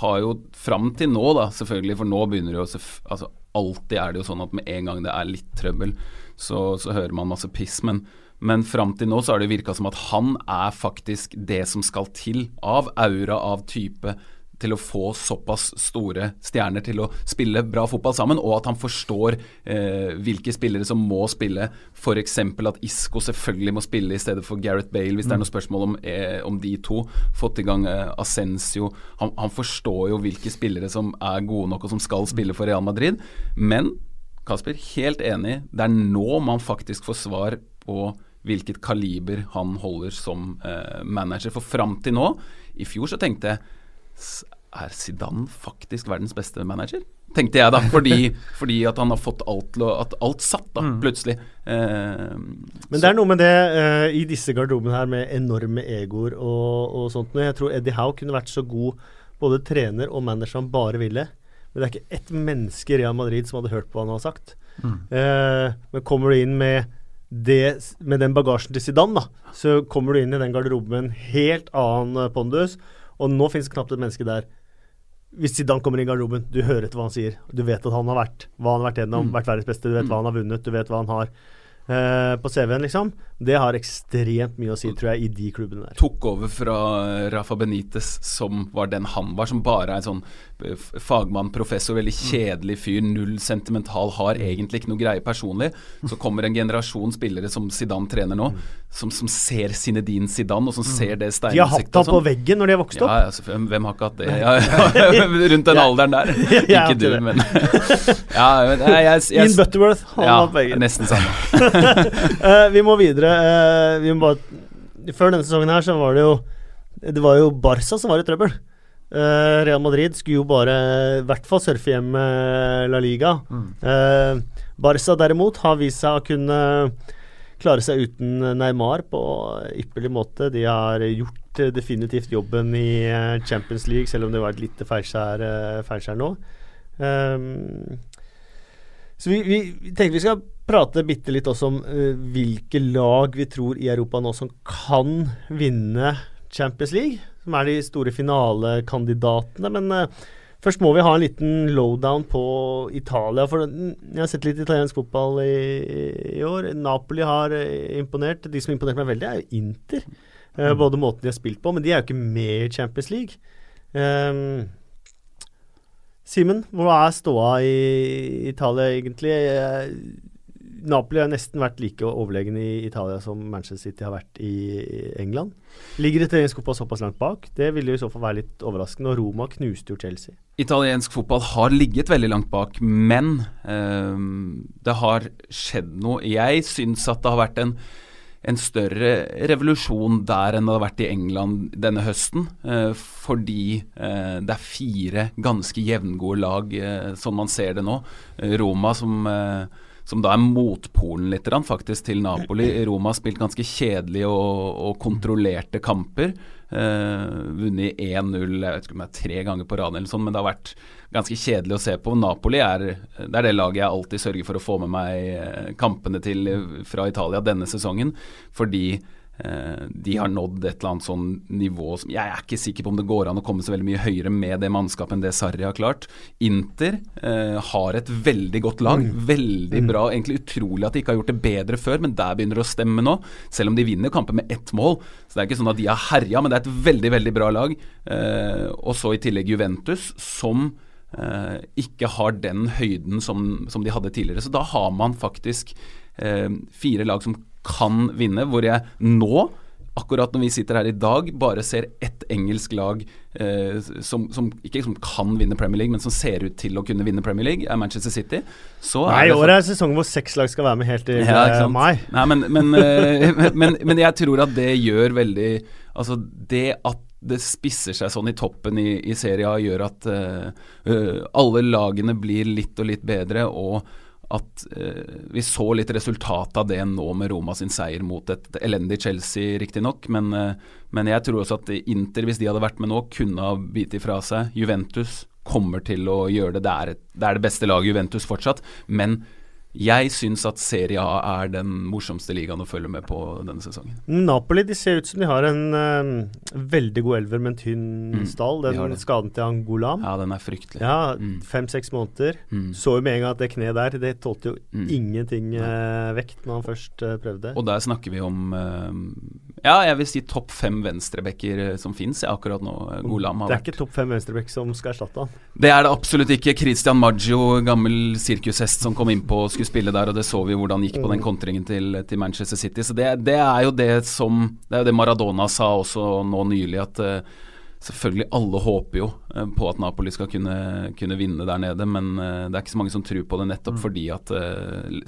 har jo fram til nå, da, selvfølgelig, for nå begynner det jo altså, Alltid er det jo sånn at med en gang det er litt trøbbel, så, så hører man masse piss. Men, men fram til nå så har det virka som at han er faktisk det som skal til av aura, av type til å få såpass store stjerner til å spille bra fotball sammen, og at han forstår eh, hvilke spillere som må spille. F.eks. at Isco selvfølgelig må spille i stedet for Gareth Bale, hvis det er noe spørsmål om, eh, om de to. Fått i gang eh, Ascencio. Han, han forstår jo hvilke spillere som er gode nok og som skal spille for Real Madrid. Men Kasper, helt enig. Det er nå man faktisk får svar på hvilket kaliber han holder som eh, manager. For fram til nå, i fjor så tenkte jeg "S- Er Zidane faktisk verdens beste manager? Tenkte jeg da, fordi, fordi at han har fått alt At alt satt, da, plutselig. Eh, Men det er noe med det eh, i disse garderobene her med enorme egoer og, og sånt. noe. Jeg tror Eddie Howe kunne vært så god både trener og manager han bare ville. Men det er ikke ett menneske i Real Madrid som hadde hørt på hva han har sagt. Eh, men kommer du inn med, det, med den bagasjen til Zidane, da, så kommer du inn i den garderoben med en helt annen eh, pondus. Og nå finnes det knapt et menneske der. Hvis Zidane kommer inn i garderoben, du hører etter hva han sier. Du vet at han har vært hva han har vært gjennom, vært verdens beste, du vet hva han har vunnet, du vet hva han har eh, på CV-en, liksom. Det har ekstremt mye å si, tror jeg, i de klubbene der. tok over fra eh, Rafa Benitez, som var den han var, som bare er en sånn eh, fagmann, professor, veldig kjedelig fyr, null sentimental, har egentlig ikke noe greie personlig. Så kommer en generasjon spillere som Zidane trener nå, som, som ser Zinedine Zidane, og som ser det De har hatt han på sånn. veggen når de har vokst opp. ja, ja hvem, har ikke hatt det? Ja, ja, rundt den alderen der. Ikke du, men Ja, men jeg, jeg, jeg, Ian Butterworth, han ja, var på veggen. nesten samme. Eh, vi må videre. Uh, vi må bare Før denne sesongen her så var det jo Det var jo Barca som var i trøbbel. Uh, Real Madrid skulle jo bare i hvert fall surfe hjem La Liga. Eh, Barca derimot har vist seg å kunne klare seg uten Neymar på ypperlig måte. De har gjort definitivt jobben i Champions League, selv om det var et lite feilskjær, feilskjær nå. Um, så vi, vi, vi tenker vi skal prate bitte litt også om uh, hvilke lag vi tror i Europa nå som kan vinne Champions League. Som er de store finalekandidatene. Men uh, først må vi ha en liten lowdown på Italia. For jeg har sett litt italiensk fotball i, i år. Napoli har eh, imponert. De som imponerte meg veldig, er jo Inter. Eh, Både måten de har spilt på, men de er jo ikke med i Champions League. Um, Simen, hvordan er ståa i Italia egentlig? Eh, Napoli har nesten vært like overlegen i Italia som Manchester City har vært i England. Ligger fotball såpass langt bak? Det ville jo i så fall være litt overraskende. Og Roma knuste jo Chelsea. Italiensk fotball har ligget veldig langt bak, men um, det har skjedd noe. Jeg syns at det har vært en, en større revolusjon der enn det har vært i England denne høsten. eh, fordi eh, det er fire ganske jevngode lag, sånn man ser det nå. Roma som som da er motpolen litt faktisk til Napoli. Roma har spilt ganske kjedelige og, og kontrollerte kamper. Eh, vunnet 1-0 jeg vet ikke om det er tre ganger på rad, eller sånn, men det har vært ganske kjedelig å se på. Napoli er det, er det laget jeg alltid sørger for å få med meg eh, kampene til eh, fra Italia denne sesongen. Fordi Eh, de har nådd et eller annet sånn nivå som Jeg er ikke sikker på om det går an å komme så veldig mye høyere med det mannskapet enn det Sarri har klart. Inter eh, har et veldig godt lag. Mm. Veldig mm. bra. Egentlig utrolig at de ikke har gjort det bedre før, men der begynner det å stemme nå. Selv om de vinner kamper med ett mål. Så det er ikke sånn at de har herja, men det er et veldig, veldig bra lag. Eh, og så i tillegg Juventus, som ikke har den høyden som, som, de hadde tidligere. Så da har man faktisk eh, fire lag som kan vinne, hvor jeg nå akkurat når vi sitter her i dag, bare ser ett engelsk lag eh, som, som, ikke som kan vinne Premier League, men som ser ut til å kunne vinne Premier League, er Manchester City. Så Nei, i år er sesongen hvor seks lag skal være med helt til ja, eh, mai. Nei, men, men, eh, men, men, jeg tror at det gjør veldig Altså, det at det spisser seg sånn i toppen i, i serien, gjør at uh, alle lagene blir litt og litt bedre. og at eh, vi så litt resultat av det nå med Roma sin seier mot et elendig Chelsea, riktignok. Men, eh, men jeg tror også at Inter, hvis de hadde vært med nå, kunne ha bitt ifra seg. Juventus kommer til å gjøre det. Det er, et, det er det beste laget Juventus fortsatt. Men jeg syns at Serie A er den morsomste ligaen å følge med på denne sesongen. Napoli de ser ut som de har en uh, veldig god elver med en tynn mm, stall. Den skaden til Angolam. Ja, den er fryktelig. Ja, mm. Fem-seks måneder. Mm. Så jo med en gang at det kneet der, det tålte jo mm. ingenting uh, vekt når han først uh, prøvde. Og der snakker vi om ja, jeg vil si topp fem venstrebacker som fins akkurat nå. Golam har vært Det er ikke topp fem venstreback som skal erstatte han? Det er det absolutt ikke. Christian Maggio, gammel sirkushest som kom innpå og skulle spille der, og det så vi hvordan gikk på den mm. kontringen til, til Manchester City. Så det, det, er jo det som Det er jo det Maradona sa også nå nylig, at uh, selvfølgelig alle håper jo uh, på at Napoli skal kunne, kunne vinne der nede, men uh, det er ikke så mange som tror på det nettopp mm. fordi at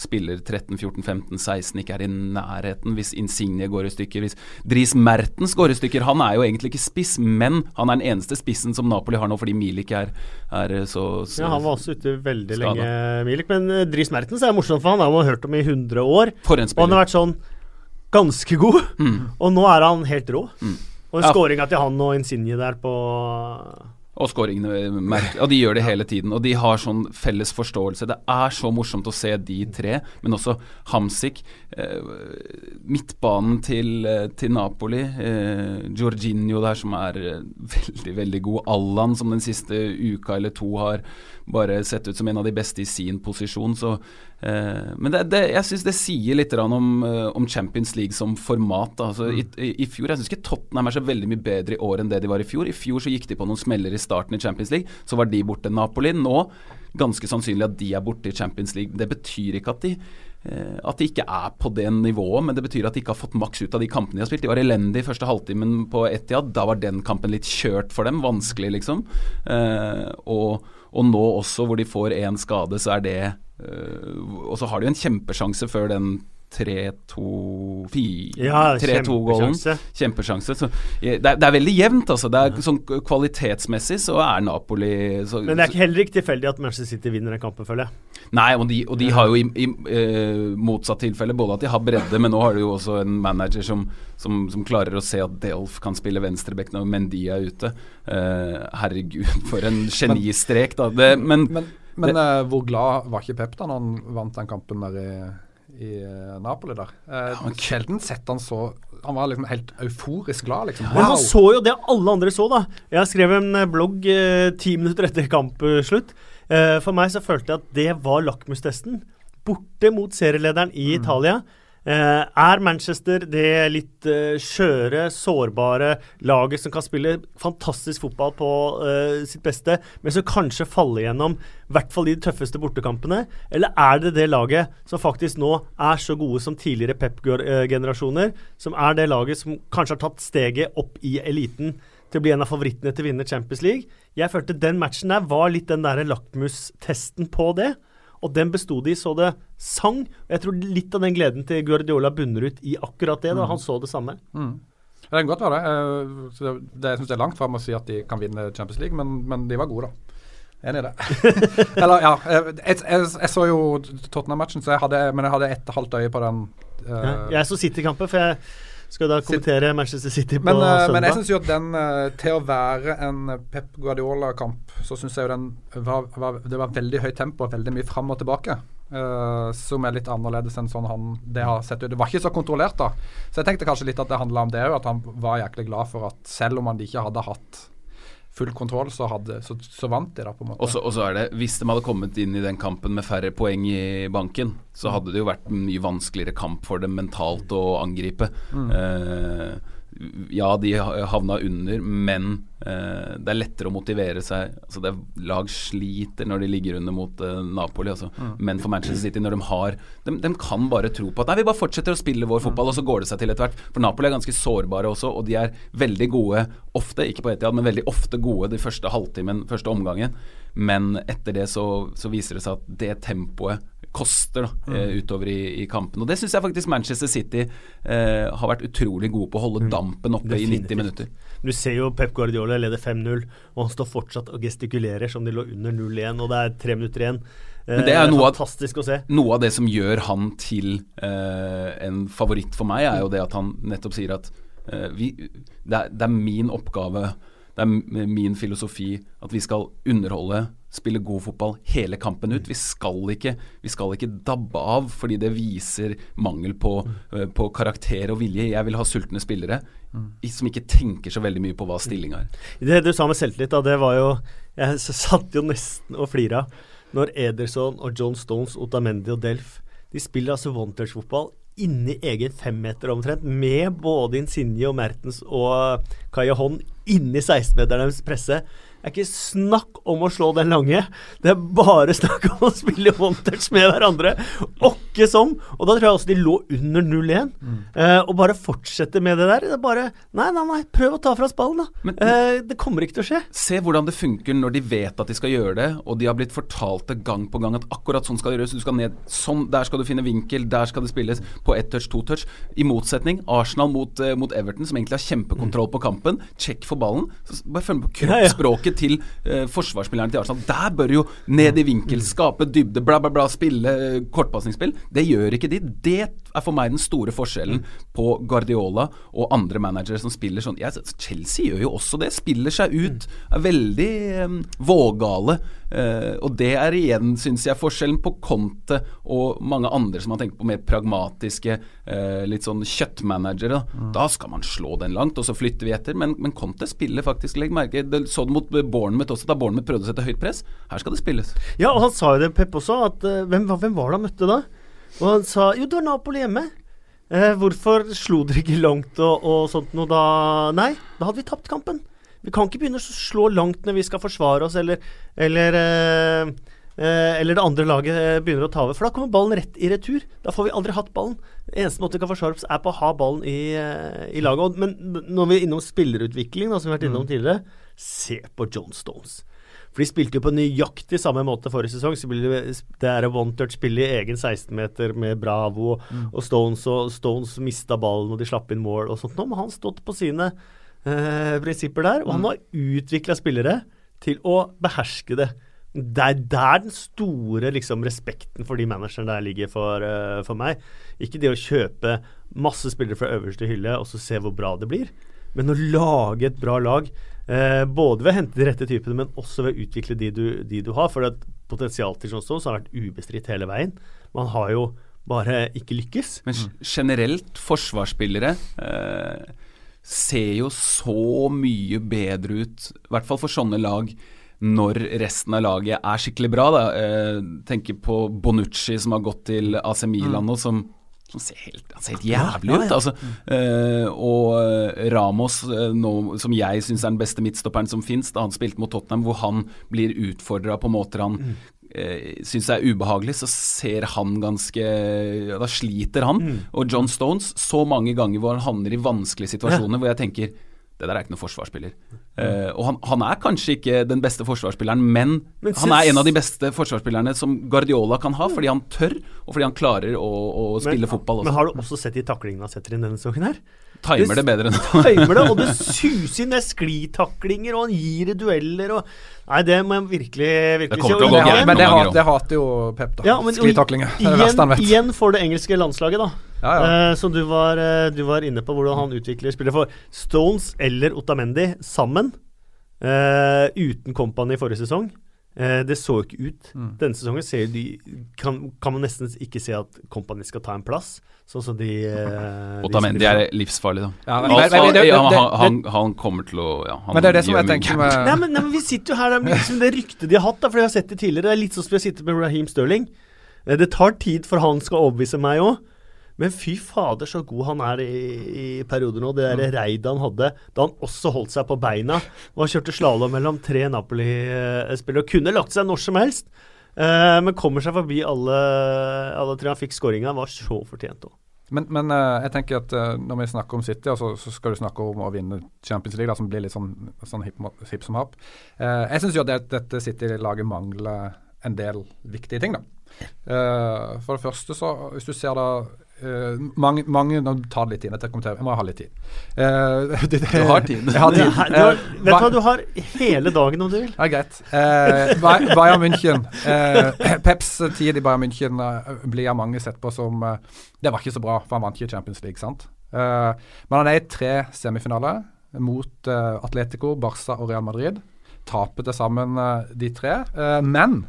spiller 13, 14, 15, 16 ikke er i nærheten. Hvis Insigne går i stykker, hvis Dris Mertens går i stykker Han er jo egentlig ikke spiss, men han er den eneste spissen som Napoli har nå fordi Milik er er eh, så, så Ja, Han var også ute veldig skadet. lenge, Milik. Men Dris Dries Mertens er morsomt, for han har man hørt om i 100 år. Og han har vært sånn ganske god, mm. og nå er han helt rå. Mm. Og ja. skåringa til han og Insigne der på og skåringene. Og de gjør det hele tiden. Og de har sånn felles forståelse. Det er så morsomt å se de tre, men også Hamsik. Eh, midtbanen til, eh, til Napoli. Eh, Jorginho der som er eh, veldig, veldig god. Allan som den siste uka eller to har bare sett ut som en av de beste i sin posisjon. Så, eh, men det, det, jeg syns det sier litt om, eh, om, Champions League som format. Altså, mm. i, i, fjor, Jeg syns ikke Tottenham er så veldig mye bedre i år enn det de var i fjor. I fjor så gikk de på noen smeller i starten i Champions League, så var de borte. Napoli nå ganske sannsynlig at de er borte i Champions League. Det betyr ikke at de eh, at de ikke er på det nivået, men det betyr at de ikke har fått maks ut av de kampene de har spilt. De var elendige i første halvtimen på Etiad. Da var den kampen litt kjørt for dem. Vanskelig, liksom. Eh, og og nå også, hvor de får én skade, så er det uh, Og så har de en kjempesjanse før den 3-2-4 ja, 3-2-gålen. Kjempesjanse. Så, det, er, det, er, veldig jevnt, altså. Det er, ja. sånn Kvalitetsmessig så er Napoli så, Men det er heller ikke tilfeldig at Manchester City vinner den kampen, føler jeg. Nei, og de, og de har jo i, i uh, motsatt tilfelle både at de har bredde, men nå har de jo også en manager som, som, som klarer å se at Delf kan spille venstreback når Mendy er ute. Uh, herregud, for en genistrek, da. Det, men, men, men uh, hvor glad var ikke Pep da når han vant den kampen der i i uh, Napoli der. Uh, ja, sjelden sett han så Han var liksom helt euforisk glad, liksom. Wow. Men han så jo det alle andre så, da. Jeg skrev en eh, blogg ti minutter etter kampslutt. for meg så følte jeg at det var lakmustesten. Borte mot serielederen i mm. Italia. Uh, er Manchester det litt uh, skjøre, sårbare laget som kan spille fantastisk fotball på uh, sitt beste, men som kanskje faller gjennom i hvert fall de tøffeste bortekampene? Eller er det det laget som faktisk nå er så gode som tidligere Pep-generasjoner, som er det laget som kanskje har tatt steget opp i eliten til å bli en av favorittene til å vinne Champions League? Jeg følte den matchen der var litt den der lakmustesten på det. Og den besto de så det sang. Og jeg tror litt av den gleden til Guardiola bunner ut i akkurat det. da mm. Han så det samme. Mm. Det kan godt være det. Uh, det jeg syns er langt fram å si at de kan vinne Champions League, men, men de var gode, da. Enig i det. Eller, ja. Jeg, jeg, jeg, så jo Tottenham-matchen, men jeg hadde et halvt øye på den. Uh, ja, jeg så City-kampen, for jeg skal da kommentere Manchester City på men, uh, søndag. Men jeg syns jo at den, uh, til å være en Pep Guardiola-kamp, så syns jeg jo den var, var, Det var veldig høyt tempo og veldig mye fram og tilbake. Uh, som er litt annerledes enn sånn han det har sett ut. Det var ikke så kontrollert, da. Så jeg tenkte kanskje litt at det handla om det òg, at han var jæklig glad for at selv om han ikke hadde hatt full kontroll, så, hadde, så, så vant de, da, på en måte. Og så er det, Hvis de hadde kommet inn i den kampen med færre poeng i banken, så hadde det jo vært en mye vanskeligere kamp for dem mentalt å angripe. Mm. Uh, ja, de havna under, men eh, det er lettere å motivere seg. Altså det er Lag sliter når de ligger under mot eh, Napoli. Altså. Mm. Men for Manchester City, når de har de, de, kan bare tro på at nei, vi bare fortsetter å spille vår fotball, og så går det seg til etter hvert. For Napoli er ganske sårbare også, og de er veldig gode ofte, ikke på Etiad, men veldig ofte gode de første halvtimen, første omgangen. Men etter det så, så viser det seg at det tempoet koster da, mm. Eh, utover i, i, kampen. Og Det syns jeg faktisk Manchester City eh, har vært utrolig gode på å holde mm. dampen oppe Definitivt. i 90 minutter. Du ser jo Pep Guardiola leder 5-0, og han står fortsatt og gestikulerer som de lå under 0-1, og det er tre minutter igjen. Men det er, eh, noe, fantastisk å se. Noe av det som gjør han til eh, en favoritt for meg, er jo det at han nettopp sier at eh, vi, det, er, det er min oppgave det er min filosofi at vi skal underholde, spille god fotball hele kampen ut. Vi skal ikke, vi skal ikke dabbe av fordi det viser mangel på, uh, på, karakter og vilje. Jeg vil ha sultne spillere mm. som ikke tenker så veldig mye på hva stillinga er. Det du sa med selvtillit, da, det var jo Jeg satt jo nesten og flira når Ederson og John Stones, Otamendi og Delf de spiller altså one-touch-fotball inni egen femmeter omtrent, med både Insigne og Mertens og Hånd inni 16-meteren deres presse er ikke snakk om å slå den lange. Det er bare snakk om å spille one-touch med hverandre. Åkke som. Og da tror jeg også de lå under 0-1. Mm. Eh, og bare fortsette med det der. Det er bare Nei, nei, nei. Prøv å ta fra oss ballen, da. Men, eh, det kommer ikke til å skje. Se hvordan det funker når de vet at de skal gjøre det, og de har blitt fortalt det gang på gang at akkurat sånn skal det gjøres. Du skal ned sånn, der skal du finne vinkel, der skal det spilles på ett touch, to touch. I motsetning, Arsenal mot, uh, mot Everton, som egentlig har kjempekontroll på kampen. Check for ballen. Så bare følg med på kroppsspråket til uh, forsvarsspillerne til Arsenal. Der bør jo ned i vinkel, skape dybde, bla, bla, bla, spille uh, kortpasningsspill. Det gjør ikke de. Det er for meg den store forskjellen på Guardiola og andre managere som spiller sånn. Ja, Chelsea gjør jo også det. Spiller seg ut. Er veldig um, vågale. Uh, og det er igjen, syns jeg, forskjellen på Conte og mange andre som har tenkt på mer pragmatiske, uh, litt sånn kjøttmanagere. Mm. da skal man slå den langt, og så flytter vi etter. Men, men Conte spiller faktisk, legg merke det, Så det mot Bournemouth også, da Bournemouth prøvde å sette høyt press. Her skal det spilles. Ja, og han sa jo det, Pep også, at uh, hvem, hvem, var det han møtte da? Og han sa jo, det var Napoli hjemme. Eh, hvorfor slo dere ikke langt og, og, sånt noe da? Nei, da hadde vi tapt kampen. Vi kan ikke begynne å slå langt når vi skal forsvare oss, eller, eller eh, eh, eller det andre laget eh, begynner å ta over. For da kommer ballen rett i retur. Da får vi aldri hatt ballen. Eneste måte vi kan forsvare oss, er på å ha ballen i, eh, i laget. Men når vi er innom spillerutvikling, da, som vi har vært innom mm. tidligere, se på John Stones. For de spilte jo på nøyaktig samme måte forrige sesong. Så det er one touch spille i egen 16-meter med Bravo mm. og Stones, og Stones mista ballen og de slapp inn mål og sånt. Nå har han stått på sine eh, prinsipper der, og han mm. har utvikla spillere til å beherske det. Det er der den store liksom, respekten for de managerne der ligger for, uh, for meg. Ikke det å kjøpe masse spillere fra øverste hylle og så se hvor bra det blir, men å lage et bra lag Eh, både ved å hente de rette typene, men også ved å utvikle de du, de du har. For potensialet til sånn som har vært ubestridt hele veien. Man har jo bare ikke lykkes. Men generelt, forsvarsspillere eh, ser jo så mye bedre ut, i hvert fall for sånne lag, når resten av laget er skikkelig bra. Da. Eh, tenker på Bonucci som har gått til AC Milan mm. og som som ser helt, han ser helt jævlig ja, ja, ja. ut. Altså. Uh, og eh, Ramos, uh, nå, som jeg syns er den beste midtstopperen som fins, da han spilte mot Tottenham, hvor han blir utfordra på måter han mm. uh, syns er ubehagelig, så ser han ganske Da sliter han. Mm. Og John Stones, så mange ganger hvor han havner i vanskelige situasjoner hvor jeg tenker det der er ikke noen forsvarsspiller. Uh, og han, han, er kanskje ikke den beste forsvarsspilleren, men, men han er en av de beste forsvarsspillerne som Guardiola kan ha, fordi han tør, og fordi han klarer å, å spille men, fotball. Også. Men har du også sett de taklingene han setter inn denne sesongen her? Timer det, det bedre enn Timer det, og det suser inn. Det er sklitaklinger, og han gir i dueller og Nei, det må jeg virkelig, virkelig si. Men det, hat, det hater jo Pep, da. Ja, Sklitaklinger. Det er det verste han vet. Igjen for det engelske landslaget, da. Ja, ja. Uh, som du var, uh, du var, inne på, hvordan han utvikler spillet. For Stones eller Otamendi sammen, uh, uten Company i forrige sesong, det så jo ikke ut. Mm. Denne sesongen ser de, kan, kan man nesten ikke se at Company skal ta en plass, sånn som de eh, de Otamendi er livsfarlig, da. Ja, men- Altså, men- men det- det- det- han, kommer til å ja, han Men det er det som jeg tenker med Nei men, nei, men vi sitter jo her er liksom det ryktet de har hatt, da, for jeg har sett det tidligere. Det er litt sånn som vi har sittet med Raheem Sterling. Eh, Det tar tid for han skal overbevise meg òg. Men fy fader, så god han er i, i perioder nå. Det der reidet han hadde da han også holdt seg på beina og kjørte slalåm mellom tre Napoli-spillere og kunne lagt seg når som helst. Eh, men kommer seg forbi alle, alle tre. Han fikk skåringa, var så fortjent òg. Men, men eh, jeg tenker at eh, når vi snakker om City, altså, så, skal du snakke om å vinne Champions League, da, som blir litt sånn, sånn hipp, hipp som happ. Eh, jeg syns jo at det, dette City-laget mangler en del viktige ting, da. Eh, for det første, så hvis du ser da eh, mange, mange Nå tar det litt tid. Jeg, jeg må ha litt tid. Uh, det- Du har tid. Jeg har tid. Du har, du har, Eh, vet du hva, du har hele dagen om du vil. Ja, greit. Eh, Bayern München. Eh, Peps tid i Bayern München eh, blir av mange sett på som eh, Det var ikke så bra, for han vant ikke Champions League, sant? Eh, men han er i tre semifinaler mot eh, Atletico, Barca og Real Madrid. Taper til sammen eh, de tre. Eh, men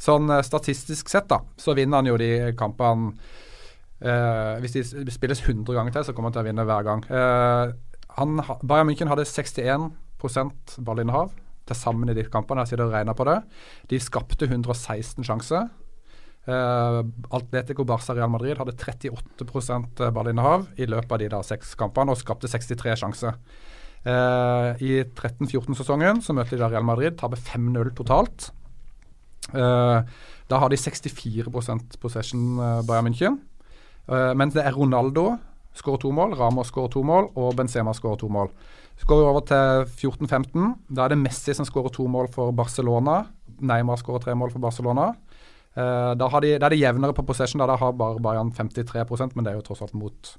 sånn eh, statistisk sett, da, så vinner han jo de kampene eh, Hvis de spilles 100 ganger til, så kommer han til å vinne hver gang. Uh, han, Bayern München hadde 61% ballinnehav til sammen i de kampene. Jeg sitter og regner på det. De skapte 116 sjanser. Uh, Atletico Barca Real Madrid hadde 38% ballinnehav i løpet av de da seks kampene og skapte 63 sjanser. Uh, I 13-14-sesongen så møter de da Real Madrid, taper 5-0 totalt. Uh, da har de 64% possession, uh, Bayern München. Eh, mens det er Ronaldo skårer to mål, Ramos skårer to mål og Benzema skårer to mål. Så går vi over til 14-15. Da er det Messi som skårer to mål for Barcelona. Neymar skårer tre mål for Barcelona. Uh, da, har de, da er det jevnere på possession. Da, da har bare Bayern 53% men det er jo tross alt mot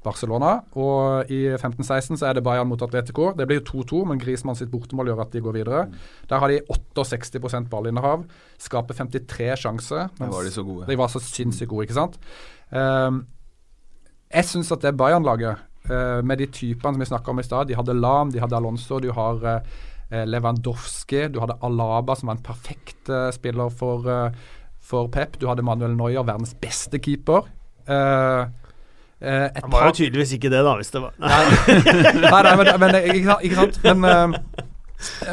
Barcelona. Og i 15-16 så er det Bayern mot Atletico. Det blir jo 2-2, men Griezmann sitt bortemål gjør at de går videre. Der har de 68 ballinnehav. Skaper 53 sjanser. Men var de så gode. De var så sinnssykt gode, ikke sant. Um, jeg syns at det Bayern-laget, uh, med de typene som vi snakka om i stad De hadde Lam, de hadde Alonso, du har uh, Lewandowski, du hadde Alaba, som var en perfekt uh, spiller for, for Pep. Du hadde Manuel Neuer, verdens beste keeper. Uh, Han var jo tydeligvis ikke det, da, hvis det var Nei, nei, nei men, men ikke sant? Ikke sant? Men, uh,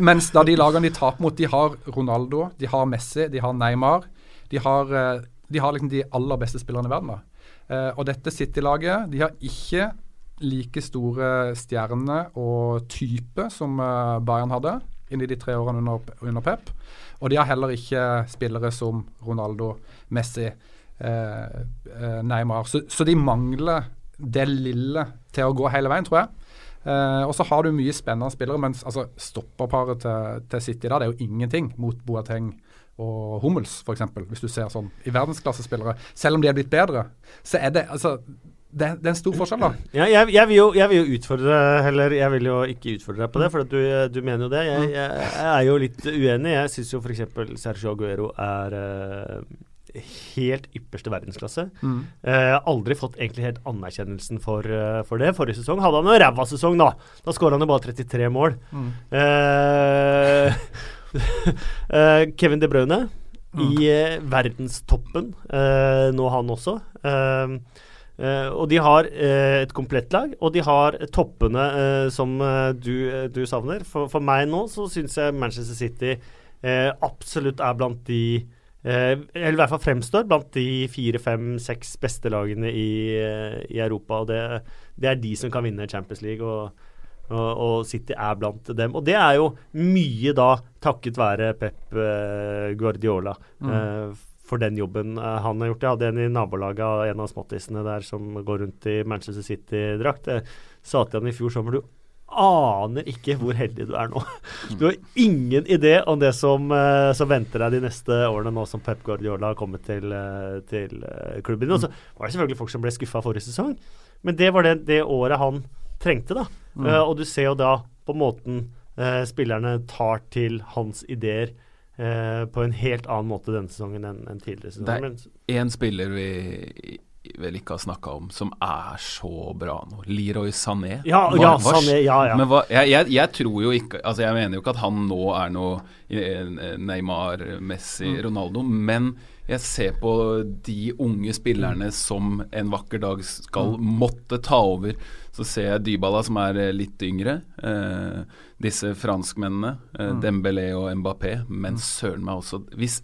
mens da de lagene de taper mot, de har Ronaldo, de har Messi, de har Neymar. De har, uh, de har liksom de aller beste spillerne i verden. da. Uh, og dette City-laget, de har ikke like store stjerner og type som uh, Bayern hadde inn i de tre årene under, under Pep. Og de har heller ikke spillere som Ronaldo, Messi, Neymar. Så, så de mangler det lille til å gå hele veien, tror jeg. Uh, og så har du mye spennende spillere, mens altså, stopperparet til, til City da, det er jo ingenting mot Boateng og Hummels, f.eks. Hvis du ser sånn i verdensklassespillere. Selv om de er blitt bedre, så er det altså det, det er en stor forskjell, da. Ja, jeg, jeg, vil jo, jeg, vil jo, utfordre Eller jeg vil jo ikke utfordre deg på det, for du, du, mener jo det. Jeg, jeg, jeg er jo litt uenig. Jeg syns jo f.eks. Sergio Aguero er uh, helt ypperste verdensklasse. Mm. Uh, aldri fått egentlig helt anerkjennelsen for, uh, for det. Forrige sesong hadde han en ræva sesong, da. Da skåra han jo bare 33 mål. Mm. Kevin De Bruyne i verdenstoppen nå, han også. Og de har et komplett lag, og de har toppene som du, du, savner. For, for, meg nå så syns jeg Manchester City absolutt er blant de Eller i hvert fall fremstår blant de fire, fem, seks beste lagene i, i Europa. Og det, det, er de som kan vinne Champions League, og, og, City er blant dem. Og det er jo mye da takket være Pep Guardiola. Mm for den jobben uh, han har gjort. Jeg hadde en i nabolaget av en av småttisene der som går rundt i Manchester City-drakt. Jeg sa til han i fjor sommer du aner ikke hvor heldig du er nå. Du har ingen idé om det som, som venter deg de neste årene nå som Pep Guardiola har kommet til, til klubben. Og så var det selvfølgelig folk som ble skuffa forrige sesong, men det var det, det året han trengte, da. Mm. og du ser jo da på måten spillerne tar til hans ideer. Uh, på en helt annen måte denne sesongen enn enn tidligere sesong. Det er én spiller vi vel ikke har snakka om, som er så bra nå. Leroy Sané. Ja, ja, Sané, ja, ja. Men hva, jeg, jeg, jeg tror jo ikke Altså Jeg mener jo ikke at han nå er noe eh, Neymar, Messi, Mm. Ronaldo, men jeg ser på de unge spillerne som en vakker dag skal Mm. måtte ta over. Så ser jeg Dybala, som er eh, litt yngre. Eh, disse franskmennene, eh, Mm. Dembélé og Mbappé. Men søren meg også hvis,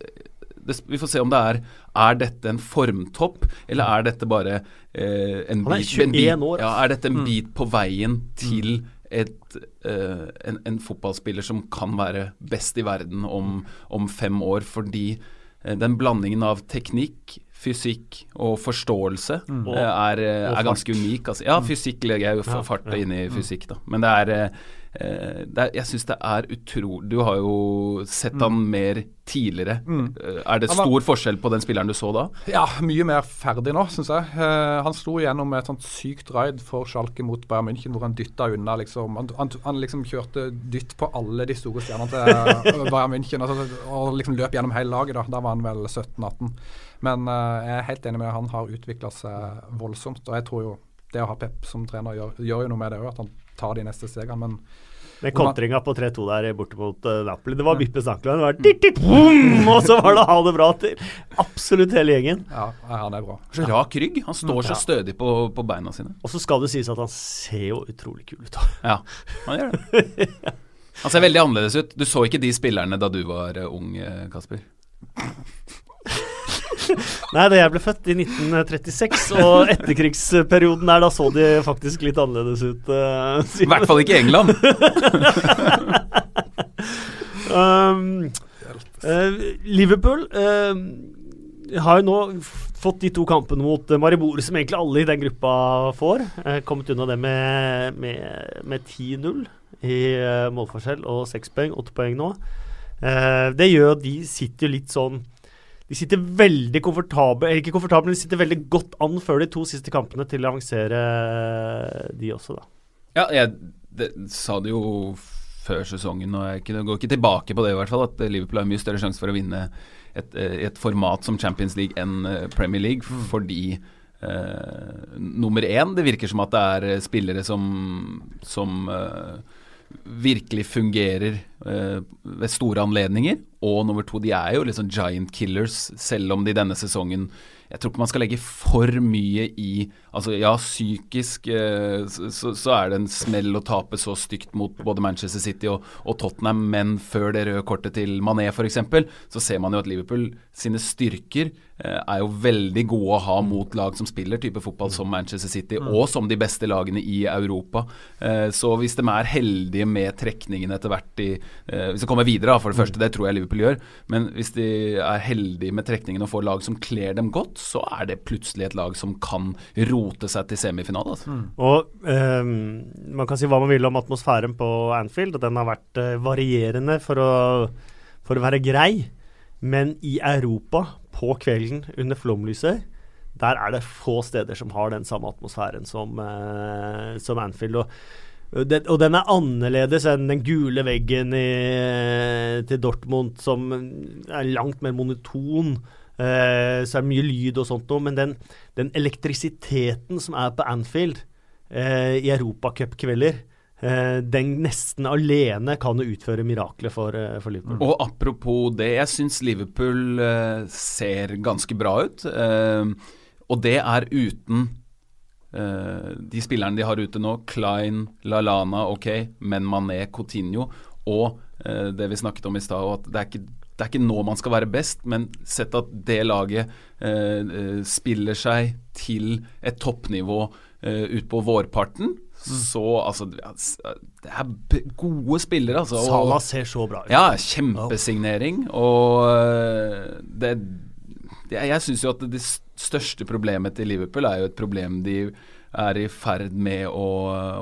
det, Vi får se om det er Er dette en formtopp, eller er dette bare eh, en, Han er bit, en bit, år, Ja, er dette en Mm. bit på veien til et, eh, en, en fotballspiller som kan være best i verden om, om fem år, fordi eh, den blandingen av teknikk, fysikk og forståelse Mm. eh, er, eh, er ganske unik. Altså. Ja, fysikk legger jeg jo fart inn i fysikk, da. Men det er, eh, er Jeg syns det er utrolig Du har jo sett han mer tidligere. Mm. Eh, Er det stor var- forskjell på den spilleren du så da? Ja, mye mer ferdig nå, syns jeg. Uh, han slo gjennom et sånt sykt raid for Schalke mot Bayern München, hvor han dytta unna liksom Han, han, han liksom kjørte dytt på alle de store stjernene til eh, Bayern München, altså, og liksom løp gjennom hele laget. da Da var han vel 17-18. Men uh, jeg er helt enig med deg, han har utvikla seg voldsomt. Og jeg tror jo det å ha Pep som trener gjør, gjør jo noe med det òg, at han tar de neste stegene. Men Den kontringa på 3-2 der borte mot uh, Napoli, det var Bippe Stankeland. Det var dit, dit, boom! Og så var det ha det bra til absolutt hele gjengen. ja, han er bra. Så rak rygg. Han står så stødig på, på beina sine. Og så skal det sies at han ser jo utrolig kul ut. Ja, han gjør det. Han ser veldig annerledes ut. Du så ikke de spillerne da du var eh, ung, eh, Kasper. Nei, da jeg ble født i 1936, og etterkrigsperioden der, da så de faktisk litt annerledes ut. uh, I hvert fall ikke i England. Um, uh, Liverpool uh, har jo nå fått de to kampene mot Maribor, som egentlig alle i den gruppa får. Eh, kommet unna det med, med, med 10-0 i eh, målforskjell og seks poeng, åtte poeng nå. Eh, det gjør at de sitter jo litt sånn De sitter veldig komfortable Eller ikke komfortable, men de sitter veldig godt an før de to siste kampene til å avansere, eh, de også, da. Ja, jeg det, sa det jo før sesongen, og jeg ikke, går ikke tilbake på det i hvert fall, at Liverpool har mye større sjanse for å vinne et, eh, et format som Champions League enn eh, Premier League, fordi eh, nummer én, det virker som at det er spillere som, som eh, virkelig fungerer eh, ved store anledninger. Og nummer to, de er jo liksom giant killers, selv om de denne sesongen Jeg tror ikke man skal legge for mye i Altså, ja, psykisk eh, så, så, er det en smell å tape så stygt mot både Manchester City og, og Tottenham, men før det røde kortet til Mané f.eks., så ser man jo at Liverpool sine styrker eh, er jo veldig gode å ha mot lag som spiller type fotball som Manchester City, og som de beste lagene i Europa. Eh, så hvis de er heldige med trekningen etter hvert i Hvis de kommer videre, for det første, det tror jeg Liverpool gjør, men hvis de er heldige med trekningen og får lag som kler dem godt, så er det plutselig et lag som kan rote seg til semifinale. Altså. Og ehm, man kan si hva man vil om atmosfæren på Anfield, og den har vært eh, varierende for å, for å være grei. Men i Europa, på kvelden under flomlyset, der er det få steder som har den samme atmosfæren som, eh, som Anfield. Og, det, og den er annerledes enn den gule veggen i, til Dortmund, som er langt mer monoton. Eh, så er det mye lyd og sånt noe, men den, den elektrisiteten som er på Anfield eh, i europacupkvelder, eh, den nesten alene kan utføre mirakler for, eh, for Liverpool. Og apropos det, jeg syns Liverpool eh, ser ganske bra ut. Eh, og det er uten de spillerne de har ute nå. Klein, LaLana, ok, men Mané, Coutinho. Og det vi snakket om i stad, at det er ikke det er ikke nå man skal være best, men sett at det laget eh, eh, spiller seg til et toppnivå eh, utpå vårparten, så altså Det er gode spillere, altså. og- Salah ser så bra ut. ja, kjempesignering. Og øh, det, det Jeg syns jo at det største problemet til Liverpool er jo et problem de er i ferd med å,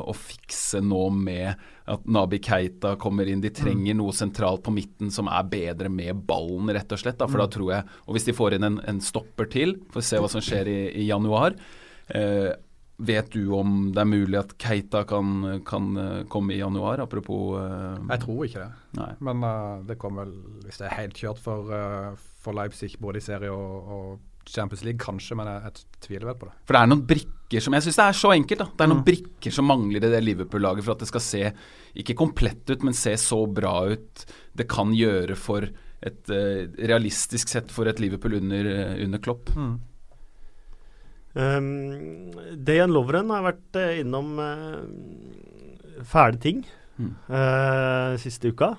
å fikse nå med at Nabi Keita kommer inn. De trenger noe sentralt på midten som er bedre med ballen, rett og slett. Da, for da tror jeg Og hvis de får inn en, en stopper til, får se hva som skjer i, i januar. Eh, vet du om det er mulig at Keita kan, kan eh, komme i januar? Apropos eh, Jeg tror ikke det. Nei. Men uh, det kommer vel, hvis det er helt kjørt for, uh, for Leipzig, både i serie og, og Champions League, kanskje, men jeg, jeg tviler vel på det. For det er noen brikker som Jeg syns det er så enkelt. da Det er noen Mm. brikker som mangler i det Liverpool-laget for at det skal se ikke komplett ut, men se så bra ut det kan gjøre for et uh, realistisk sett for et Liverpool under, eh, under Klopp. Um, Dejan Lovren har vært uh, innom uh, fæle ting Mm. uh, siste uka.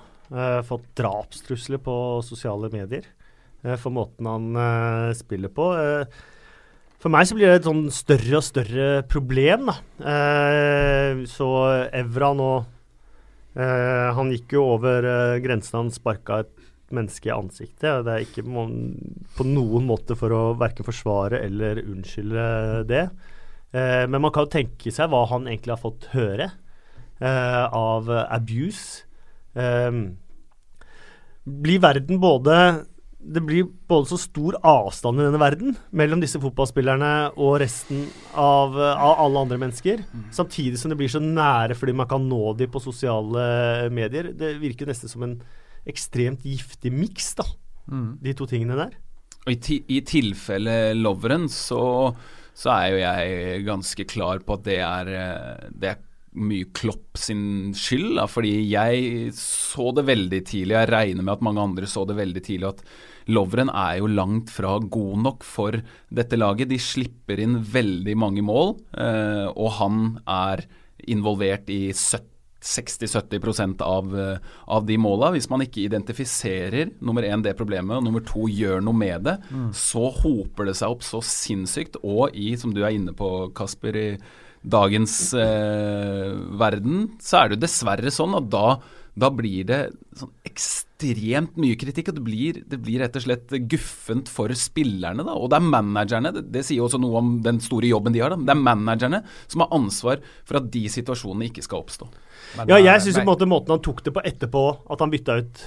Fått drapstrusler på sosiale medier for måten han eh, spiller på. Eh, for meg så blir det et sånn større og større problem, da. Eh, så Evra nå eh, Han gikk jo over uh, grensen. Han sparka et menneske i ansiktet. og Det er ikke på noen måte for å verken forsvare eller unnskylde det. Eh, men man kan jo tenke seg hva han egentlig har fått høre eh, av abuse. Eh, blir verden både det blir både så stor avstand i denne verden mellom disse fotballspillerne og resten av, av alle andre mennesker, samtidig som det blir så nære fordi man kan nå dem på sosiale medier. Det virker nesten som en ekstremt giftig miks, da, de to tingene der. Og i, ti, i tilfelle Loveren, så, så er jo jeg ganske klar på at det er, eh, det er mye Klopp sin skyld. Da, fordi jeg så det veldig tidlig, jeg regner med at mange andre så det veldig tidlig, at Loveren er jo langt fra god nok for dette laget. De slipper inn veldig mange mål, eh, og han er involvert i 60-70 av, eh, av de måla. Hvis man ikke identifiserer nummer én det problemet, og nummer to gjør noe med det, så hoper det seg opp så sinnssykt. Og i, som du er inne på, Kasper, i dagens eh, verden, så er det jo dessverre sånn at da da blir det sånn ekstremt mye kritikk, og det blir, det blir rett og slett guffent for spillerne. Da. Og det er managerne, det, det sier også noe om den store jobben de har. Da. Det er managerne som har ansvar for at de situasjonene ikke skal oppstå. Ja, jeg syns måten han tok det på etterpå, at han bytta ut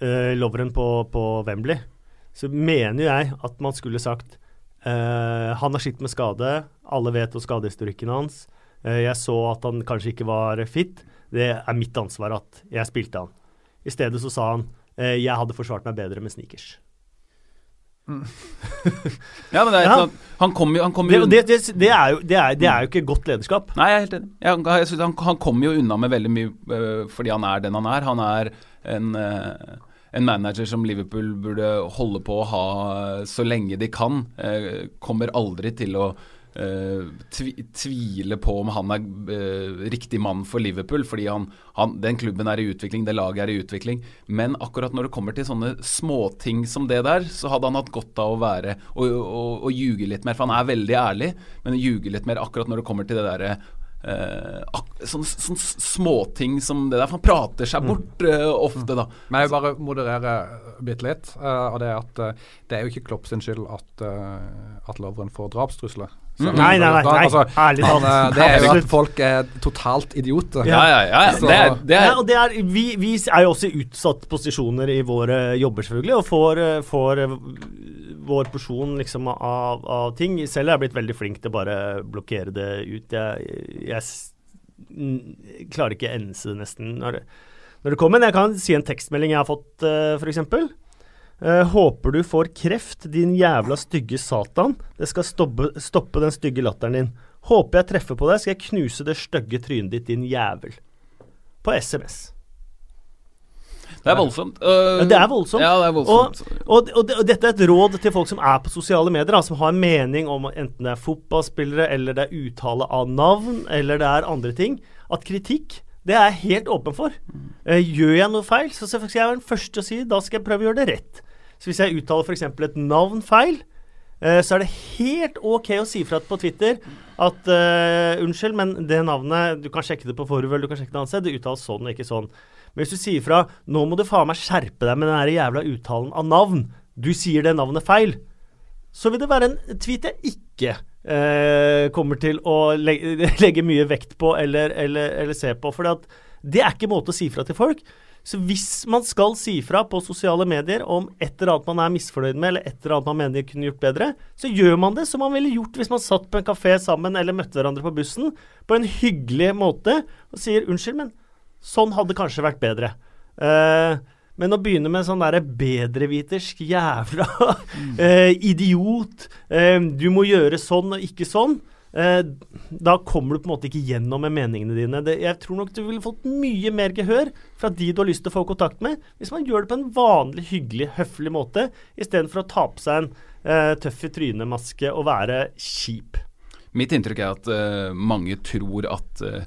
uh, Loveren på, på Wembley, så mener jeg at man skulle sagt uh, Han har slitt med skade, alle vet om skadehistorikken hans. Uh, jeg så at han kanskje ikke var fit. Det er mitt ansvar at jeg spilte han. I stedet så sa han eh, jeg hadde forsvart meg bedre med sneakers. Mm. ja, men det er Ja. sånn Han kommer jo, han kom jo Det, det, det, er jo, det, er, det er jo ikke godt lederskap. Nei, jeg er helt enig. Jeg, han, han kommer jo unna med veldig mye uh, fordi han er den han er. Han er en, uh, en manager som Liverpool burde holde på å ha øh, så lenge de kan. Eh, kommer aldri til å tvi, tvile på om han er øh, riktig mann for Liverpool, fordi han, han, den klubben er i utvikling, det laget er i utvikling. Men akkurat når det kommer til sånne småting som det der, så hadde han hatt godt av å være og, ljuge litt mer, for han er veldig ærlig, men ljuge litt mer akkurat når det kommer til det derre Uh, sånne, sånne småting som det der. For han prater seg bort uh, ofte, da. Men jeg vil bare moderere bitte litt. Uh, og det er at det er jo ikke Klopp sin skyld at, at Lovren får drapstrusler. Mm. Nei, nei, nei, nei. Altså, ærlig talt. Han, det er jo at folk er totalt idioter. Ja, ja, ja. ja. Det er, det Ja, er, det er, vi, vi er jo også i utsatt posisjoner i våre jobber, selvfølgelig, og får, eh, får eh, vår porsjon liksom av, av ting. Selv er jeg blitt veldig flink til å bare blokkere det ut. Jeg, jeg klarer ikke ense det nesten når det, når det kommer. Men jeg kan si en tekstmelding jeg har fått, uh, f.eks. Uh, håper du får kreft, din jævla stygge satan. Det skal stoppe, stoppe den stygge latteren din. Håper jeg treffer på deg, skal jeg knuse det stygge trynet ditt, din jævel. På SMS. det er voldsomt. Uh, Ja, det er voldsomt. Ja, det er voldsomt. Og, og, og, og dette er et råd til folk som er på sosiale medier, da, som har en mening om enten det er fotballspillere, eller det er uttale av navn, eller det er andre ting. At kritikk, det er jeg helt åpen for. Uh, gjør jeg noe feil, så skal jeg være den første å si da skal jeg prøve å gjøre det rett. Så hvis jeg uttaler f.eks. et navn feil, eh, så er det helt ok å si fra på Twitter at uh, unnskyld, men det navnet Du kan sjekke det på Forvel, du kan sjekke det annet sted. Det uttales sånn og ikke sånn. Men hvis du sier fra Nå må du faen meg skjerpe deg med den jævla uttalen av navn. Du sier det navnet feil. Så vil det være en tweet jeg ikke eh, kommer til å legge, legge mye vekt på eller, eller, eller se på. For det er ikke måte å si fra til folk. Så hvis man skal si fra på sosiale medier om et eller annet man er misfornøyd med, eller et eller annet man mener kunne gjort bedre, så gjør man det som man ville gjort hvis man satt på en kafé sammen eller møtte hverandre på bussen, på en hyggelig måte, og sier 'unnskyld, men sånn hadde kanskje vært bedre'. Uh, Men å begynne med sånn derre bedrevitersk jævla uh, idiot uh, Du må gjøre sånn og ikke sånn. Eh, da kommer du på en måte ikke gjennom med meningene dine. Jeg tror nok du ville fått mye mer gehør fra de du har lyst til å få kontakt med, hvis man gjør det på en vanlig, hyggelig, høflig måte, istedenfor å ta på seg en eh, tøff i trynet-maske og være kjip. Mitt inntrykk er at uh, mange tror at uh,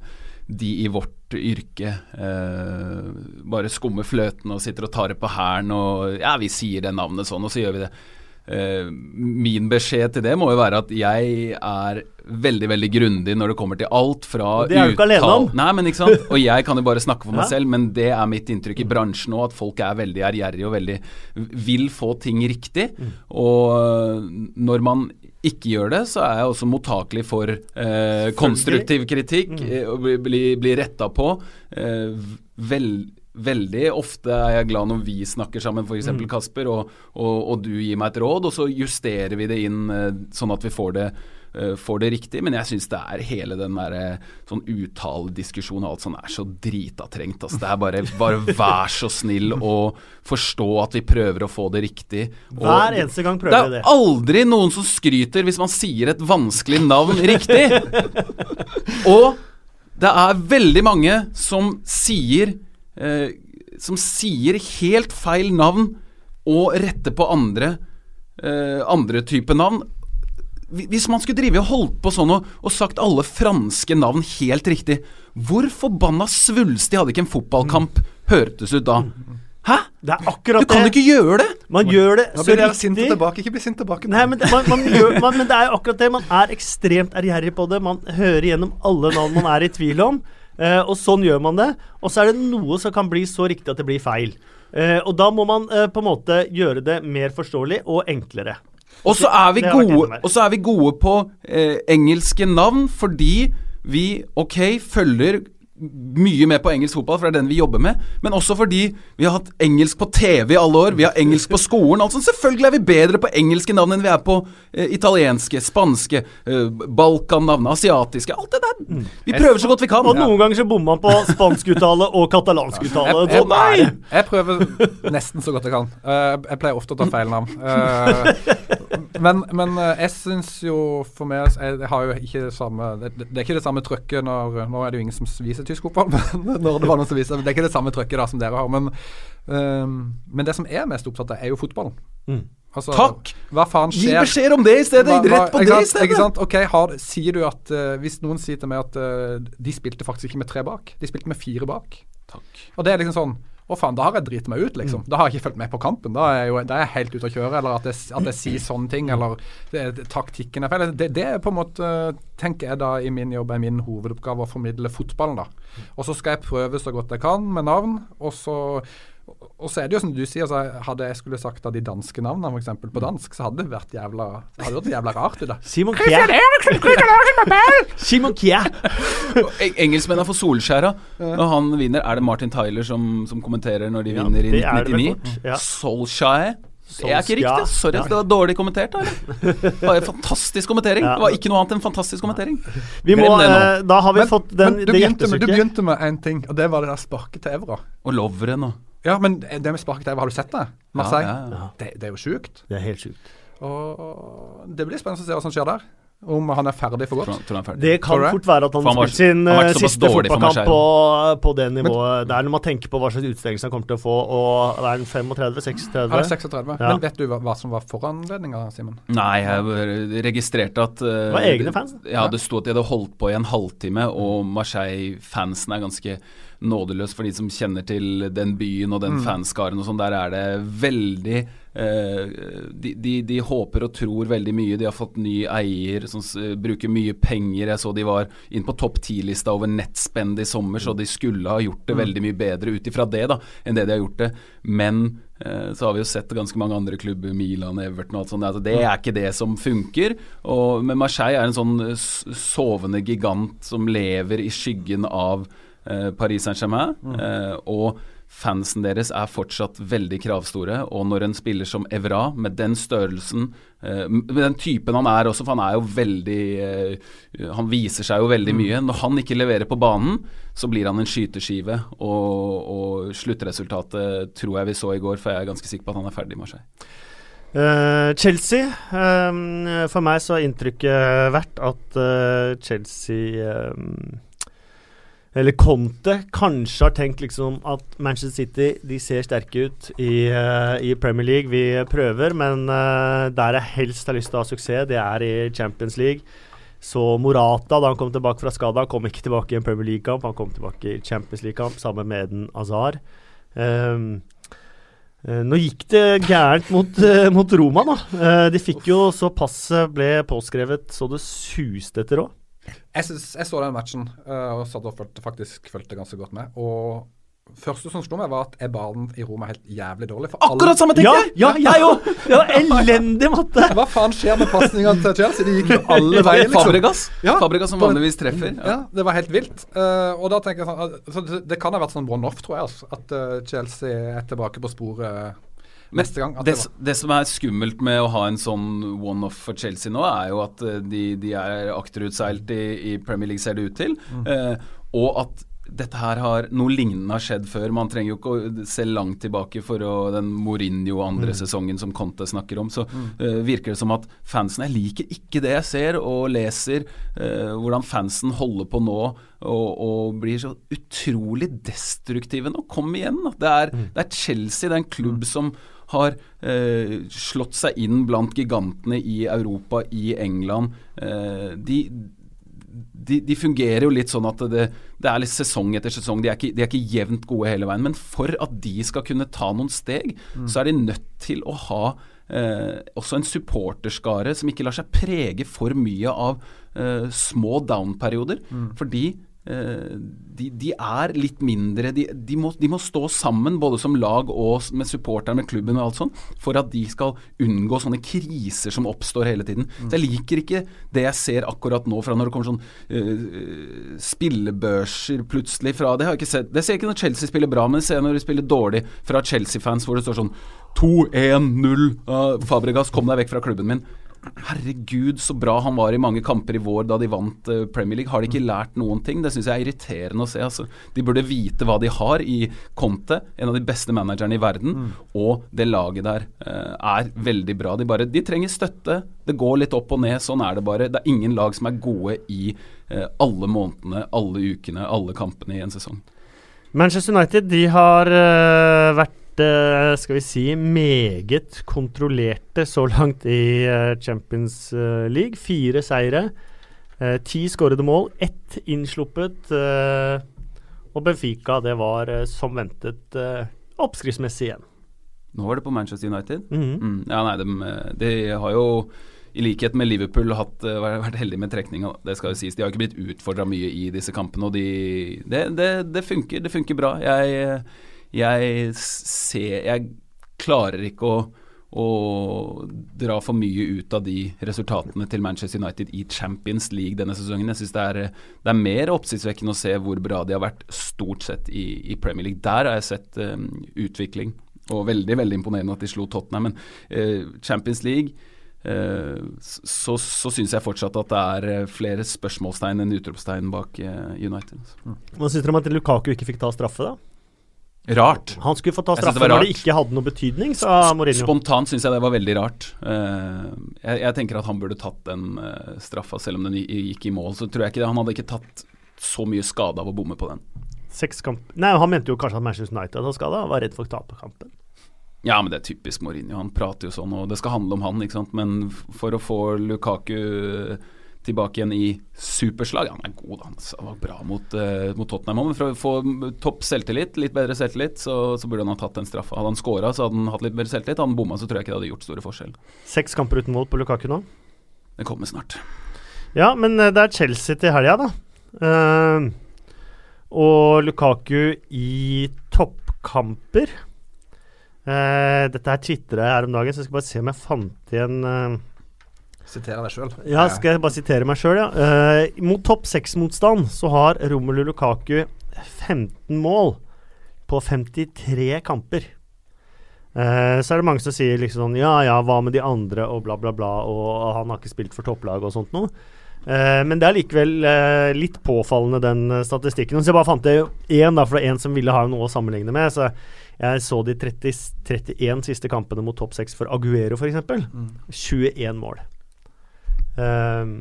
de i vårt yrke uh, bare skummer fløten og sitter og tar det på hælen og Ja, vi sier det navnet sånn, og så gjør vi det. Uh, min beskjed til det må jo være at jeg er veldig veldig grundig når det kommer til alt fra Det er du ikke alene om. Nei, men ikke sant. Og jeg kan jo bare snakke for meg Ja. selv, men det er mitt inntrykk i bransjen nå, at folk er veldig ærgjerrige og veldig vil få ting riktig. Mm. Og øh, når man ikke gjør det, så er jeg også mottakelig for eh, konstruktiv kritikk Mm. eh, og blir bli, bli retta på. Eh, vel, veldig ofte er jeg glad når vi snakker sammen, f.eks. Mm. Kasper, og, og, og du gir meg et råd, og så justerer vi det inn eh, sånn at vi får det eh, får det riktig, men jeg syns det er hele den der eh, sånn uttalediskusjonen og alt sånn er så drita trengt. Altså. Det er bare, bare vær så snill å forstå at vi prøver å få det riktig. Og Hver eneste gang det prøver vi er det. aldri noen som skryter hvis man sier et vanskelig navn riktig. Og det er veldig mange som sier eh, Som sier helt feil navn og retter på andre eh, andre type navn. Hvis man skulle drive og holdt på sånn og, og sagt alle franske navn helt riktig, hvor forbanna svulstig hadde ikke en fotballkamp hørtes ut da? Hæ? Det er akkurat Du kan det. ikke gjøre det! Man gjør det så riktig. Sint tilbake. Ikke bli sint tilbake. Nei, men det, man, man gjør, man, men det er jo akkurat det. Man er ekstremt ærgjerrig på det. Man hører gjennom alle navn man er i tvil om. Eh, og sånn gjør man det. Og så er det noe som kan bli så riktig at det blir feil. Eh, og da må man eh, på en måte gjøre det mer forståelig og enklere. Og så er vi Det har vært gode, og så er vi gode på eh, engelske navn fordi vi, ok, følger mye med på engelsk fotball, for det er den vi jobber med. Men også fordi vi har hatt engelsk på TV i alle år. Vi har engelsk på skolen. Altså Selvfølgelig er vi bedre på engelske navn enn vi er på eh, italienske, spanske, eh, balkannavn, asiatiske. Alt det der. Mm. Vi prøver så godt vi kan. Og noen ganger så bommer man på spanskuttale og katalansk uttale. Jeg, jeg, Sånn er jeg prøver nesten så godt jeg kan. Uh, jeg pleier ofte å ta feil navn. Uh, men men eh, jeg syns jo for meg jeg, jeg har jo ikke det samme Det, det er ikke det samme trøkket når Nå er det jo ingen som viser tysk fotball, men når det var noen som viser Det er ikke det samme trøkket da som dere har. Men, um, men det som jeg er mest opptatt av, er jo fotballen. Mm. Altså, Takk! Hva faen skjer? Gi beskjed om det i stedet! Hva- hva- Rett på det i stedet! Ikke sant? Ok, har, Sier du at uh, Hvis noen sier til meg at uh, de spilte faktisk ikke med tre bak, de spilte med fire bak. Takk. Og det er liksom sånn Å faen, da har jeg driti meg ut, liksom. Da har jeg ikke fulgt med på kampen. Da er jeg, jo, da er jeg helt ute å kjøre. Eller at jeg, at jeg sier sånne ting, eller det, taktikken er feil. Det, det er på en måte, tenker jeg da i min jobb, er min hovedoppgave å formidle fotballen, da. Og så skal jeg prøve så godt jeg kan med navn, og så og så er det jo som du sier, altså, hadde jeg skulle sagt av de danske navnene for eksempel, på dansk, så hadde det vært jævla Det hadde vært jævla rart i da. Simon Kjær. Simon Kjær. Eng- Engelskmennene får Solskjæra. Når han vinner, er det Martin Tyler som, som kommenterer når de Ja, vinner i det er det vel 1999? fort, ja. Solskjær. Det er ikke riktig. Sorry, ass, det var dårlig kommentert. Det var en fantastisk kommentering. Det var ikke noe annet enn fantastisk kommentering. Vi må, eh, da har vi fått den, men du, det begynte med, du begynte med én ting, og det var det der sparket til Evra. Og Lovren og Ja, men det med Evra, har du sett det? Marseille? Ja, ja, ja. Det, det er jo sjukt. Det er helt sjukt. Og det blir spennende å se hva som skjer der. Om han er ferdig for Tror godt. han, tror han ferdig. Det kan Tror fort være at han har spilt sin han eh, siste fotballkamp på, på det nivået. det er når man tenker på hva slags utstillingser han kommer til å få, og er han 35-36? Han er 36. Ja. Men vet du hva, hva som var foranledninga, Simen? Nei, jeg registrerte at uh, Det var egne fans. Ja, det sto at de hadde holdt på i en halvtime, og Marseille-fansen er ganske nådeløs for de som kjenner til den byen og den Mm. fanskaren og sånn. Der er det veldig eh, de, de, de håper og tror veldig mye. De har fått ny eier som bruker mye penger. Jeg så de var inn på topp ti-lista over nettspend i sommer, så de skulle ha gjort det veldig mye bedre ut ifra det da, enn det de har gjort det. Men eh, så har vi jo sett ganske mange andre klubber, Milan, Everton og alt sånt. Det er ikke det som funker. Og, men Marseille er en sånn sovende gigant som lever i skyggen av Paris Saint-Germain. Mm. og fansen deres er fortsatt veldig kravstore. Og når en spiller som Evra, med den størrelsen, eh, med den typen han er også, for han er jo veldig eh, Han viser seg jo veldig mye. Når han ikke leverer på banen, så blir han en skyteskive. Og, og sluttresultatet tror jeg vi så i går, for jeg er ganske sikker på at han er ferdig i Marseille. Uh, Chelsea. Um, for meg så har inntrykket vært at uh, Chelsea um, Eller Conte kanskje har tenkt liksom at Manchester City de ser sterke ut i, uh, i Premier League. Vi prøver, men der jeg helst har lyst til å ha suksess, det er i Champions League. Så Morata, da han kom tilbake fra skada, kom ikke tilbake i en Premier League-kamp. Han kom tilbake i Champions League-kamp sammen med Eden Azar. Um, Eh, nå gikk det gærent mot, uh, mot Roma, da. Uh, de fikk jo så passet ble påskrevet så det suste etter òg. Jeg, jeg, så den matchen uh, og satt og følte, faktisk fulgte ganske godt med. Og første som slo meg, var at Ebaden i Roma er helt jævlig dårlig. Akkurat samme tenkte jeg! Ja, ja, jeg òg! Det var elendig matte! Hva faen skjer med pasningene til Chelsea? De gikk jo alle veier. Liksom. Fabregas. Ja, Fabregas som vanligvis treffer. Ja. ja. det var helt vilt. Uh, og da tenker jeg sånn så det, det, kan ha vært sånn one-off, tror jeg. Altså, at uh, Chelsea er tilbake på sporet. Neste gang, det, det, som er skummelt med å ha en sånn one-off for Chelsea nå, er jo at uh, de, de, er akterutseilt i, i, Premier League, ser det ut til. Mm. og at dette her har Noe lignende har skjedd før. Man trenger jo ikke å se langt tilbake for å, den Mourinho andre mm. sesongen som Conte snakker om. Så mm. uh, virker det som at fansen Jeg liker ikke det jeg ser og leser. Uh, hvordan fansen holder på nå og, og, blir så utrolig destruktive nå. Kom igjen, da. Det er, mm. det er Chelsea, det er en klubb mm. som har eh, slått seg inn blant gigantene i Europa, i England. de de, de, fungerer jo litt sånn at det, det, er litt sesong etter sesong. De er, ikke, de er, ikke, jevnt gode hele veien. Men for at de skal kunne ta noen steg, mm. så er de nødt til å ha eh, også en supporterskare som ikke lar seg prege for mye av eh, små down-perioder. Mm. Fordi Eh, de, de, er litt mindre de, de, må, de, må, stå sammen, både som lag og med supporteren, med klubben og alt sånt, for at de skal unngå sånne kriser som oppstår hele tiden. Mm. Så Jeg liker ikke det jeg ser akkurat nå, fra når det kommer sånn uh, spillebørser plutselig fra Det har jeg ikke sett. Det ser jeg ikke når Chelsea spiller bra, men det ser jeg når de spiller dårlig fra Chelsea-fans, hvor det står sånn 2-1-0, uh, Fabregas, kom deg vekk fra klubben min. Herregud, så bra han var i mange kamper i vår da de vant uh, Premier League. Har de ikke mm. lært noen ting? Det syns jeg er irriterende å se. Altså. De burde vite hva de har i Conte, en av de beste managerne i verden. Mm. Og det laget der uh, er veldig bra. De, bare, de trenger støtte. Det går litt opp og ned. Sånn er det bare. Det er ingen lag som er gode i uh, alle månedene, alle ukene, alle kampene i en sesong. Manchester United de har vært Eh, skal vi si, meget kontrollerte så langt i eh, Champions eh, League. Fire seire, ti skårede mål, ett innsluppet. Og Benfica, det var som ventet oppskriftsmessig igjen. Nå var det på Manchester United. Mm -hmm. mm, ja, nei, de, de, har jo i likhet med Liverpool hatt, vært heldige med trekninga. Det skal jo sies. De har ikke blitt utfordra mye i disse kampene, og de, det, det, det, funker. Det funker bra. Jeg jeg ser Jeg klarer ikke å, å dra for mye ut av de resultatene til Manchester United i Champions League denne sesongen. Jeg synes det det er mer oppsiktsvekkende å se hvor bra de har vært stort sett i, i Premier League. Der har jeg sett um, utvikling, og veldig veldig imponerende at de slo Tottenham. Men uh, Champions League Uh, så, så syns jeg fortsatt at det er flere spørsmålstegn enn utropstegn bak United. Mm. Hva syns dere om at Lukaku ikke fikk ta straffe, da? Rart. Han skulle få ta straffe når det ikke hadde noe betydning, sa Mourinho. Spontant syns jeg det var veldig rart. Uh, jeg, jeg, tenker at han burde tatt den uh, straffa, selv om den gikk i mål. Så tror jeg ikke det. Han hadde ikke tatt så mye skade av å bomme på den. Seks Nei, Han mente jo kanskje at Manchester United hadde skada, var redd for å tape kampen. Ja, men det er typisk Mourinho. Han prater jo sånn, og det skal handle om han, ikke sant. Men for å få Lukaku tilbake igjen i superslag. Han er god, han. Han var bra mot, uh, mot Tottenham. Men for å få topp selvtillit, litt bedre selvtillit, så, så, burde han ha tatt den straffa. Hadde han scora, så hadde han hatt litt bedre selvtillit. Hadde han bomma, så tror jeg ikke det hadde gjort store forskjell. Seks kamper uten mål på Lukaku nå? Det kommer snart. Ja, men uh, det er Chelsea til helga, da. Uh, og Lukaku i toppkamper. Uh, dette her tvitra jeg her om dagen, så jeg skal bare se om jeg fant igjen Sitere deg sjøl. Ja, skal jeg bare sitere meg sjøl, ja. Uh, mot topp seks-motstand så har Romelu Lukaku 15 mål på 53 kamper. Uh, så er det mange som sier liksom sånn Ja, ja, hva med de andre, og bla, bla, bla, og han har ikke spilt for topplaget og sånt noe. Uh, men det er likevel uh, litt påfallende, den statistikken. Så jeg bare fant det én, da, for det er en som ville ha noe å sammenligne med. Så jeg så de 30, 31 siste kampene mot topp 6 for Aguero, f.eks. Mm. 21 mål. Um,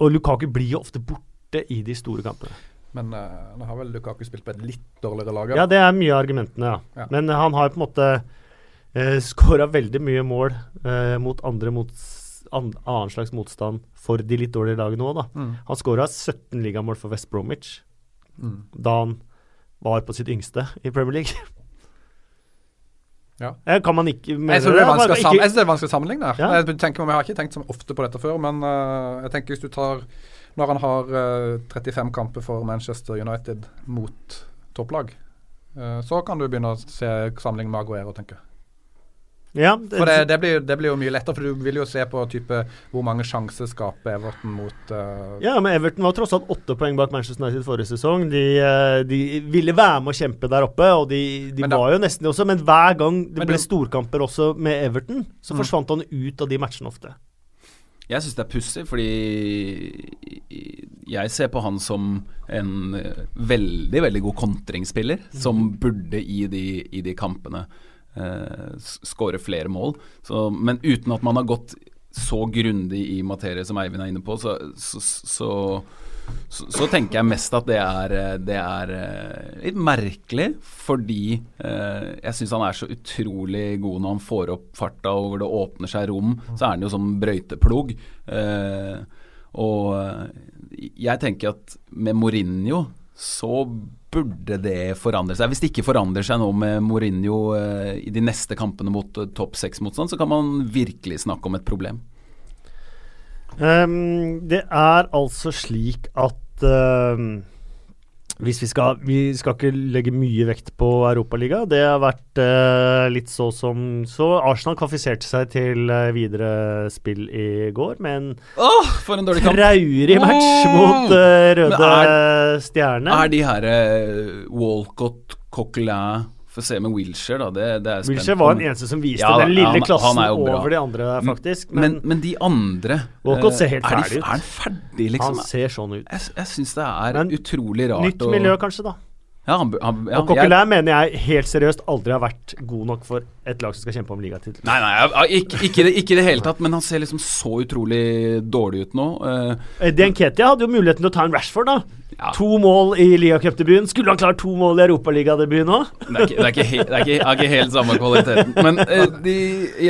og Lukaku blir jo ofte borte i de store kampene. Men uh, nå har vel Lukaku spilt på et litt dårligere lag? Ja, det er mye av argumentene, ja. ja. Men uh, han har på en måte uh, skåra veldig mye mål uh, mot andre mot an annen slags motstand for de litt dårlige lagene òg, da. Mm. Han skåra 17 ligamål for West Bromwich mm. da han var på sitt yngste i Premier League. Ja. Kan man ikke Jeg syns det, ikke... det, er vanskelig å sammenligne. Ja. Jeg, tenker, jeg har ikke tenkt så ofte på dette før, men uh, jeg tenker hvis du tar Når han har uh, 35 kamper for Manchester United mot topplag, uh, så kan du begynne å se sammenligne med Aguero, tenker jeg. Ja, det, for det, det, blir, det, blir, jo mye lettere, for du vil jo se på type hvor mange sjanser skaper Everton mot uh, Ja, men Everton var tross alt åtte poeng bak Manchester United forrige sesong. De, uh, de ville være med å kjempe der oppe, og de, de da, var jo nesten det også. Men hver gang det ble du, storkamper også med Everton, så mm. forsvant han ut av de matchene ofte. Jeg syns det er pussig, fordi jeg ser på han som en eh, veldig, veldig god kontringsspiller, mm. som burde i de, i de kampene eh, skåre flere mål. Så, men uten at man har gått så grundig i materie som Eivind er inne på, så, så, så, tenker jeg mest at det er, det er eh, litt merkelig. Fordi eh, jeg syns han er så utrolig god når han får opp farta og det åpner seg rom. Så er han jo som brøyteplog. Eh, og jeg tenker at med Mourinho så burde det forandre seg. Hvis det ikke forandrer seg nå med Mourinho eh, i de neste kampene mot uh, topp seks-motstand, så kan man virkelig snakke om et problem. Um, det er altså slik at uh, hvis vi skal Vi skal ikke legge mye vekt på Europaliga. Det har vært uh, litt så som så. Arsenal kvalifiserte seg til uh, videre spill i går med en, for en traurig match oh! mot uh, Røde er, Stjerne. Er de her Walcott, Coquelin Få se med Wilshere, da. Det, det er Wilshere var den eneste som viste ja, den lille han, klassen han over de andre, faktisk. Men, men, men de andre Walcott ser helt ferdig ut. Er han ferdig, liksom? Han ser sånn ut. Jeg, jeg syns det er men, utrolig rart. Nytt miljø, kanskje, da. Ja, han, han, ja, og Coquelin mener jeg helt seriøst aldri har vært god nok for et lag som skal kjempe om ligatittel. Nei, nei, ikke, ikke, det, ikke det hele tatt, men han ser liksom så utrolig dårlig ut nå. Uh, Eddie Nketia hadde jo muligheten til å ta en Rashford, da. Ja. To mål i ligacupdebuten. Skulle han klart to mål i europaligadebuten òg? Det, det, det er ikke, helt samme kvaliteten. Men uh, de,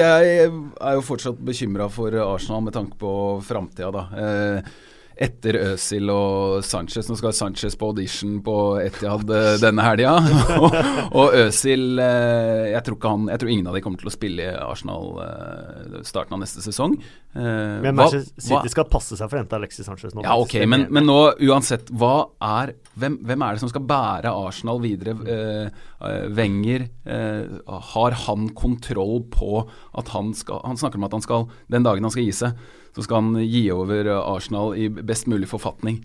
jeg er jo fortsatt bekymra for Arsenal med tanke på framtida, da. Uh, etter Øzil og Sanchez. Nå skal Sanchez på audition på Etiad eh, denne helga. og, og Øzil eh, jeg, tror han, jeg tror ingen av de kommer til å spille i Arsenal eh, starten av neste sesong. Men Manchester City skal passe seg for å hente Alexis Sanchez nå. Ja, ok, men, men, nå uansett, hva er hvem, hvem, er det som skal bære Arsenal videre? Wenger, har han kontroll på at han skal Han snakker om at han skal, den dagen han skal gi seg, så skal han gi over Arsenal i best mulig forfatning.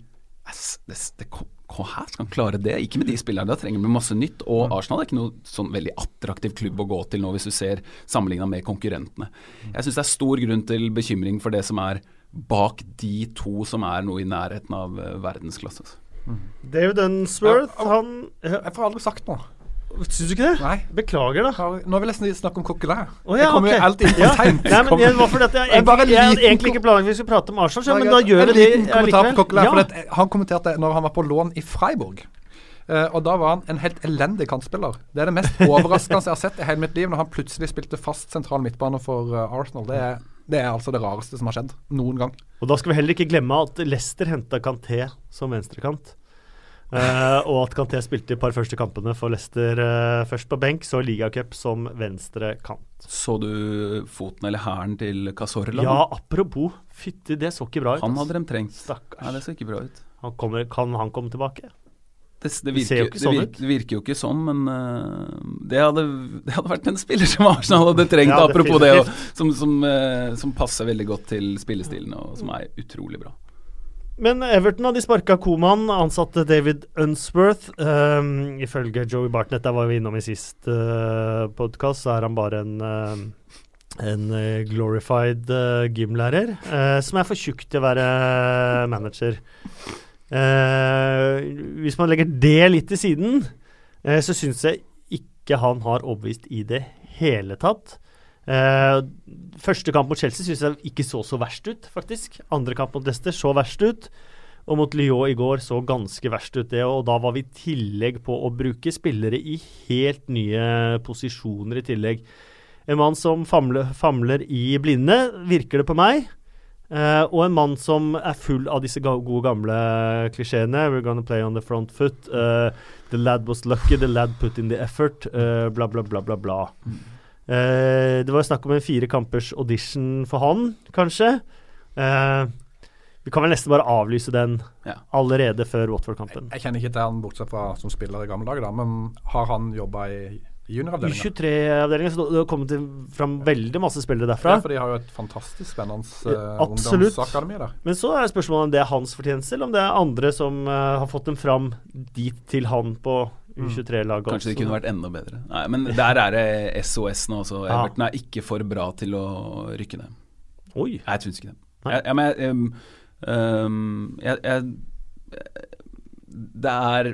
Det, det, hva her skal han klare det? Ikke med de spillerne. Da trenger vi masse nytt. Og. Arsenal er ikke noe sånn veldig attraktiv klubb å gå til nå, hvis du ser sammenligna med konkurrentene. Mm. Jeg syns det er stor grunn til bekymring for det som er bak de to som er noe i nærheten av uh, verdensklasse. Mm. David Unsworth, han Jeg får aldri sagt noe. Syns du ikke det? Nei. Beklager, da. Nå vil jeg snakke om coquelin. Oh, ja, jeg kommer okay. jo alltid inn for seint. Ja. Jeg, jeg, jeg, jeg hadde egentlig ikke planlagt vi skulle prate om Arsenal, men da gjør vi det likevel. Ja. Han kommenterte når han var på lån i Freiburg. Uh, og da var han en helt elendig kantspiller. Det er det mest overraskende jeg har sett i hele mitt liv, når han plutselig spilte fast sentral midtbane for uh, Arsenal. Det er, det er, altså det rareste som har skjedd noen gang. Og da skal vi heller ikke glemme at Leicester henta Canté som venstrekant. Uh, og at Canté spilte de par første kampene for Leicester uh, først på benk, så ligacup som venstre kant. Så du foten eller hæren til Casorla? Ja, apropos. Fytti, det så ikke bra ut. Han hadde dem trengt. Stakkars. Nei, det så ikke bra ut. Han kommer, kan han komme tilbake? Det, det, virker, det, sånn virker, det, virker, jo ikke sånn, men uh, det, hadde, det, hadde, vært en spiller som Arsenal hadde trengt, ja, apropos det, og, som, som, som passer veldig godt til spillestilen, og som er utrolig bra. Men Everton hadde sparka Koman, ansatte David Unsworth. Um, ifølge Joey Bartnett, der var vi innom i sist uh, podkast, så er han bare en, uh, en uh, glorified uh, gymlærer uh, som er for tjukk til å være manager. Uh, hvis man legger det litt til siden, så syns jeg ikke han har overbevist i det hele tatt. Uh, første kamp mot Chelsea syns jeg ikke så så verst ut, faktisk. Andre kamp mot Leicester så verst ut. Og mot Lyon i går så ganske verst ut, det. Og da var vi i tillegg på å bruke spillere i helt nye posisjoner i tillegg. En mann som famler, famler i blinde, virker det på meg. Uh, og en mann som er full av disse gode, gamle klisjeene. We're gonna play on the front foot. Uh, the lad was lucky, the lad put in the effort. Bla, bla, bla, bla, bla. Uh, det var snakk om en fire kampers audition for han, kanskje. Eh, vi kan vel nesten bare avlyse den Ja. allerede før Watford-kampen. Jeg kjenner ikke til han bortsett fra som spiller i gamle dager, da, men har han jobba i, i junioravdelinga? U23-avdelingen, så det har kommet fram veldig masse spillere derfra. Ja, for de har jo et fantastisk spennende uh, ungdomsakademi der. Men så er spørsmålet om det er hans fortjeneste, eller om det er andre som uh, har fått dem fram dit til han på U23-laget. Kanskje det kunne vært enda bedre. Nei, men der er det SOS nå også. Ja. Everton er ikke for bra til å rykke ned. Oi. Nei, Jeg syns ikke det. Jeg, jeg, men jeg, um, jeg, jeg Det er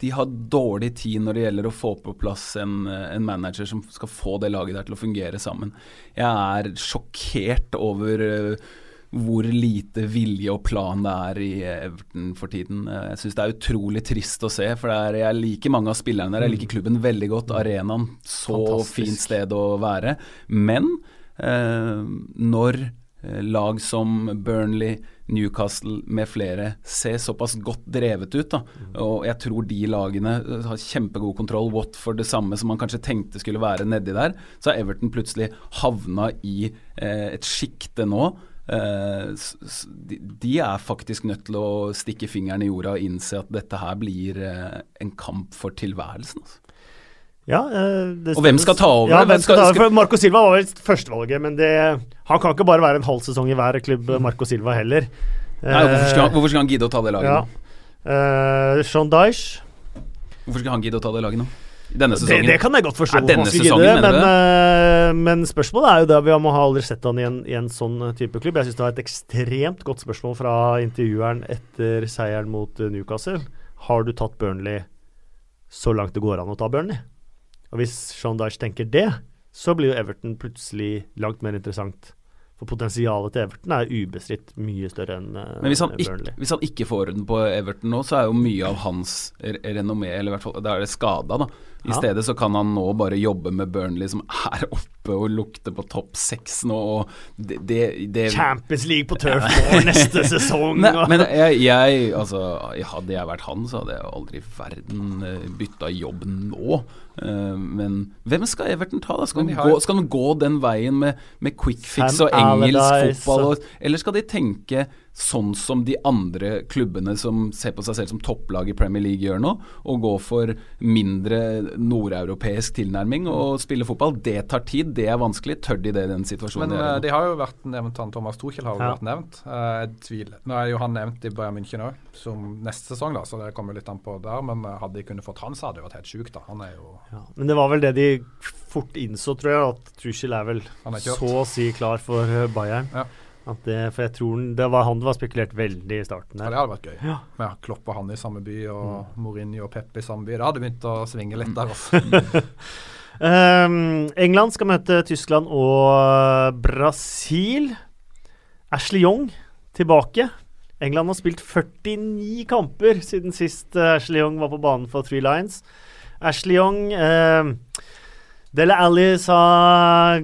De har dårlig tid når det gjelder å få på plass en, en manager som skal få det laget der til å fungere sammen. Jeg er sjokkert over uh, hvor lite vilje og plan det er i Everton for tiden. Uh, Jeg syns det er utrolig trist å se, for det er, jeg liker mange av spillerne der. Jeg liker klubben veldig godt. Arenaen, så Fantastisk. fint sted å være. Men eh, når eh, lag som Burnley, Newcastle med flere ser såpass godt drevet ut, da, og jeg tror de lagene eh, har kjempegod kontroll, Watford det samme som man kanskje tenkte skulle være nedi der, så har Everton plutselig havna i eh, et sjikte nå. Eh, de, er faktisk nødt til å stikke fingeren i jorda og innse at dette her blir eh, en kamp for tilværelsen. Altså. Ja, eh, Og hvem skal ta over? Ja, Hvem hvem skal skal- ta over? Marco Silva var vel førstevalget, men det, han kan ikke bare være en halv sesong i hver klubb, Marco Silva heller. Nei, hvorfor, skal, han- hvorfor skal han gidde å ta det laget ja. nå? Uh, Sean Dyche Hvorfor skal han gidde å ta det laget nå? Denne det, sesongen? det kan jeg godt forstå. Skulle sesongen, det, men, eh, men spørsmålet er jo det Vi har aldri sett han i en, i en sånn type klubb. Jeg syns det var et ekstremt godt spørsmål fra intervjueren etter seieren mot eh, Newcastle. Har du tatt Burnley så langt det går an å ta Burnley? Og hvis Sean Dyche tenker det, så blir jo Everton plutselig langt mer interessant. For potensialet til Everton er ubestridt mye større enn eh, Men hvis han, Burnley. ikke, hvis han ikke får orden på Everton nå, så er jo mye av hans renommé, eller i hvert fall da er det skada, da. I Ja. stedet så kan han nå bare jobbe med Burnley, som er oppe og lukter på topp seks nå. Og det, det, det Champions League på Turf Moor neste sesong! Nei, men jeg, jeg, altså, hadde jeg vært han, så hadde jeg aldri i verden eh, bytta jobb nå. Eh, men hvem skal Everton ta, da? Skal de gå, skal de gå den veien med, med quick fix Sam og engelsk Allardyce fotball? Og, eller skal de tenke sånn som de andre klubbene som ser på seg selv som topplag i Premier League gjør nå, og gå for mindre nordeuropeisk tilnærming og spille fotball? Det tar tid, det er vanskelig. Tør de det i den situasjonen Men de eh, de har jo vært nevnt, han Thomas Tuchel har jo Ja. vært nevnt. Eh, jeg tviler. Nå er jo han nevnt i Bayern München òg, som neste sesong, da, så det kommer litt an på der. Men eh, hadde de kunnet fått han, så hadde det vært helt sjukt, da. Han er jo Ja, men det var vel det de fort innså, tror jeg, at Tuchel er vel er så å si klar for Bayern. Ja. At det, for jeg tror det var han det var spekulert veldig i starten Ja, det hadde vært gøy. Ja. Med Klopp og han i samme by, og Mm. Mourinho og Pep i samme by. Det hadde begynt å svinge litt der, Også. um, England skal møte Tyskland og Brasil. Ashley Young tilbake. England har spilt 49 kamper siden sist eh, Ashley Young var på banen for Three Lions. Ashley Young uh, Dele Alli sa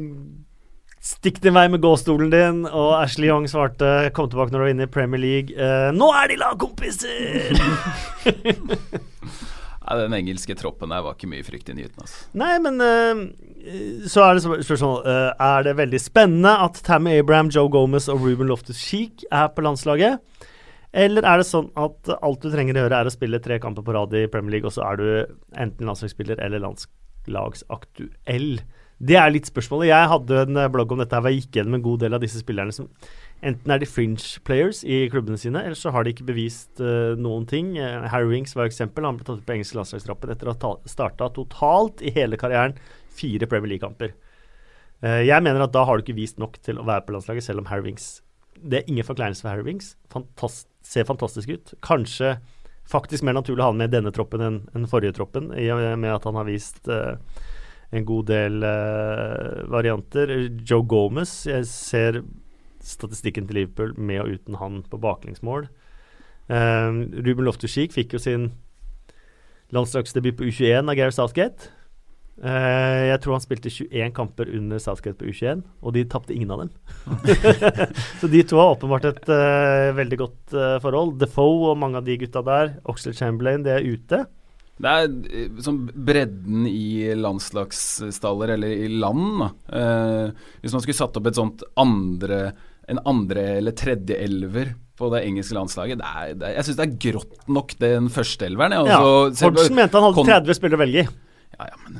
Stikk din vei med gåstolen din, og Ashley Young svarte Kom tilbake når du er inne i Premier League. Eh, nå er de lagkompiser! Nei, den engelske troppen der var ikke mye fryktinngytende. Altså. Nei, men eh, så er det spørsmål eh, Er det veldig spennende at Tammy Abraham, Joe Gomez og Ruben Loftus-Cheek er på landslaget? Eller er det sånn at alt du trenger å gjøre, er å spille tre kamper på rad i Premier League, og så er du enten landslagsspiller eller landslagsaktuell? Det er litt spørsmålet. Jeg hadde en eh, blogg om dette hvor jeg gikk gjennom en god del av disse spillerne som Enten er de fringe players i klubbene sine, eller så har de ikke bevist uh, noen ting. Uh, Harry Winks var et eksempel. Han ble tatt ut på engelsk landslagstrappen etter å ha starta totalt i hele karrieren fire Premier League-kamper. Uh, jeg mener at da har du ikke vist nok til å være på landslaget, selv om Harry Winks Det er ingen forkleinelse for Harry Winks. Fantast ser fantastisk ut. Kanskje faktisk mer naturlig å ha han med i denne troppen enn den forrige troppen, i og med at han har vist en god del varianter. Joe Gomez, jeg ser statistikken til Liverpool med og uten han på baklengsmål. Uh, Ruben Loftus-Cheek fikk jo sin landslagsdebut på U21 av Gary Southgate. Uh, jeg tror han spilte 21 kamper under Southgate på U21, og de tapte ingen av dem. så de to har åpenbart et uh, veldig godt uh, forhold. Defoe og mange av de gutta der, Oxlade Chamberlain, det er ute. Det er sånn bredden i landslagsstaller, eller i land, da. hvis man skulle satt opp et sånt andre en andre eller tredje elver på det engelske landslaget. Det er, det jeg syns det er grått nok, den første elveren. Ja, Hodgson mente han hadde 30 spillere å velge i. Ja, ja, men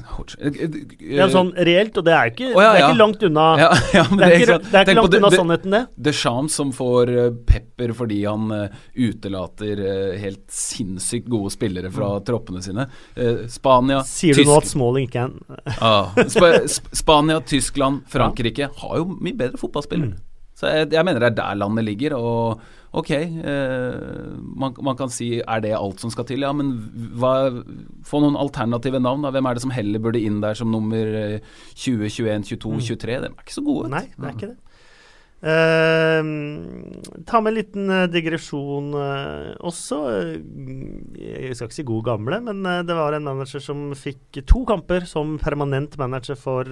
Ja, sånn reelt, og det er ikke, oh, ja, det er ikke langt unna ja, ja, det, er ikke, det er ikke langt unna sannheten, det. Deschamps som får uh, pepper fordi han utelater helt sinnssykt gode spillere fra mm. troppene sine. Spania Sier du Tysk... nå at Smalling ikke er ah, Sp Spania, Tyskland, Frankrike har jo mye bedre fotballspillere. Mm. Så jeg, jeg, mener det er der landet ligger. Og ok, eh, man, man, kan si er det alt som skal til? Ja, men hva, få noen alternative navn. Da. Hvem er det som heller burde inn der som nummer 20, 21, 22, mm. 23? De er ikke så gode. Nei, det er ikke det. Uh, ta med en liten uh, digresjon uh, også. jeg skal ikke si god gamle, men det var en manager som fikk to kamper som permanent manager for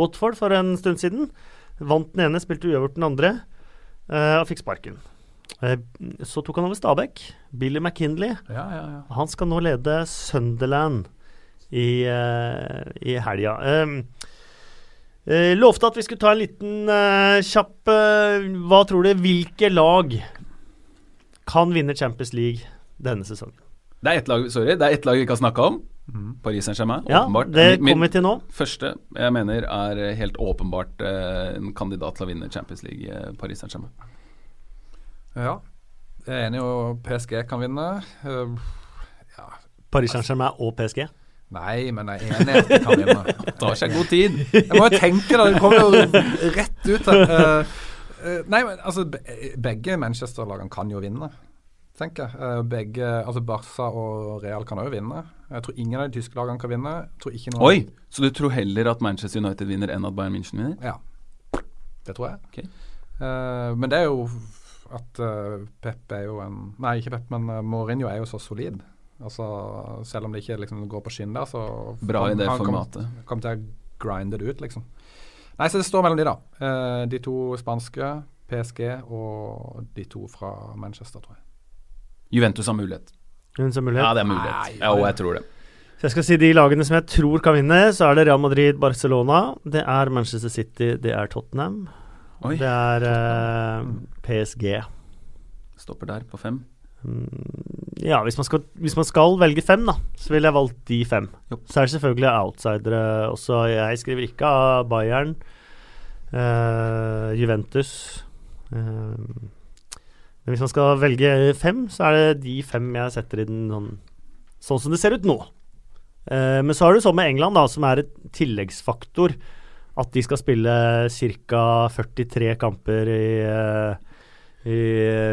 Watford for en stund siden. Vant den ene, spilte uavgjort den andre, uh, og fikk sparken. Uh, så tok han over Stabæk. Billy McKinley. Ja, ja, ja. Han skal nå lede Sunderland i, uh, i helga. Um, lovte at vi skulle ta en liten kjapp Hva tror du? Hvilke lag kan vinne Champions League denne sesongen? Det er ett lag, sorry, det er ett lag vi ikke har snakka om. Mm. Paris Saint-Germain, ja, åpenbart. Det kommer vi til nå. Første jeg mener er helt åpenbart eh, en kandidat til å vinne Champions League, eh, Paris Saint-Germain. Ja, jeg er enig i at PSG kan vinne. Uh, ja. Paris Saint-Germain og PSG? Nei, men jeg er enig i at de kan vinne. Det Tar ikke god tid. jeg må jo tenke da. Det kommer jo rett ut her. Uh, uh, nei, men altså Begge Manchester-lagene kan jo vinne tenker jeg. Eh, begge, altså Barca og Real kan òg vinne. Jeg tror ingen av de tyske lagene kan vinne. Oi, Så du tror heller at Manchester United vinner enn at Bayern München vinner? Ja, det tror jeg. Okay. Uh, men det er jo at uh, Pep er jo en Nei, ikke Pep, men uh, Mourinho er jo så solid. Altså, Selv om det ikke liksom, går på skinn der, så Bra i det formatet. Han kommer til å grinde det ut, liksom. Nei, så det står mellom de, da. Uh, de to spanske, PSG, og de to fra Manchester, tror jeg. Juventus har mulighet. Juventus har mulighet? Ja, det er mulighet. Nei, ja, og jeg tror det. Så jeg skal si de lagene som jeg tror kan vinne, så er det Real Madrid, Barcelona. Det er Manchester City, det er Tottenham. Oi. Det er eh, PSG. Stopper der, på fem. Mm, ja, hvis man, skal, hvis man, skal, velge fem, da, så ville jeg valgt de fem. Jo. Så er det selvfølgelig outsidere også. Jeg skriver ikke av Bayern, uh, Juventus uh, men hvis man skal velge fem, så er det de fem jeg setter i den sånn, sånn som det ser ut nå. Eh, men så har du sånn med England, da, som er et tilleggsfaktor. At de skal spille ca. 43 kamper i, eh, i,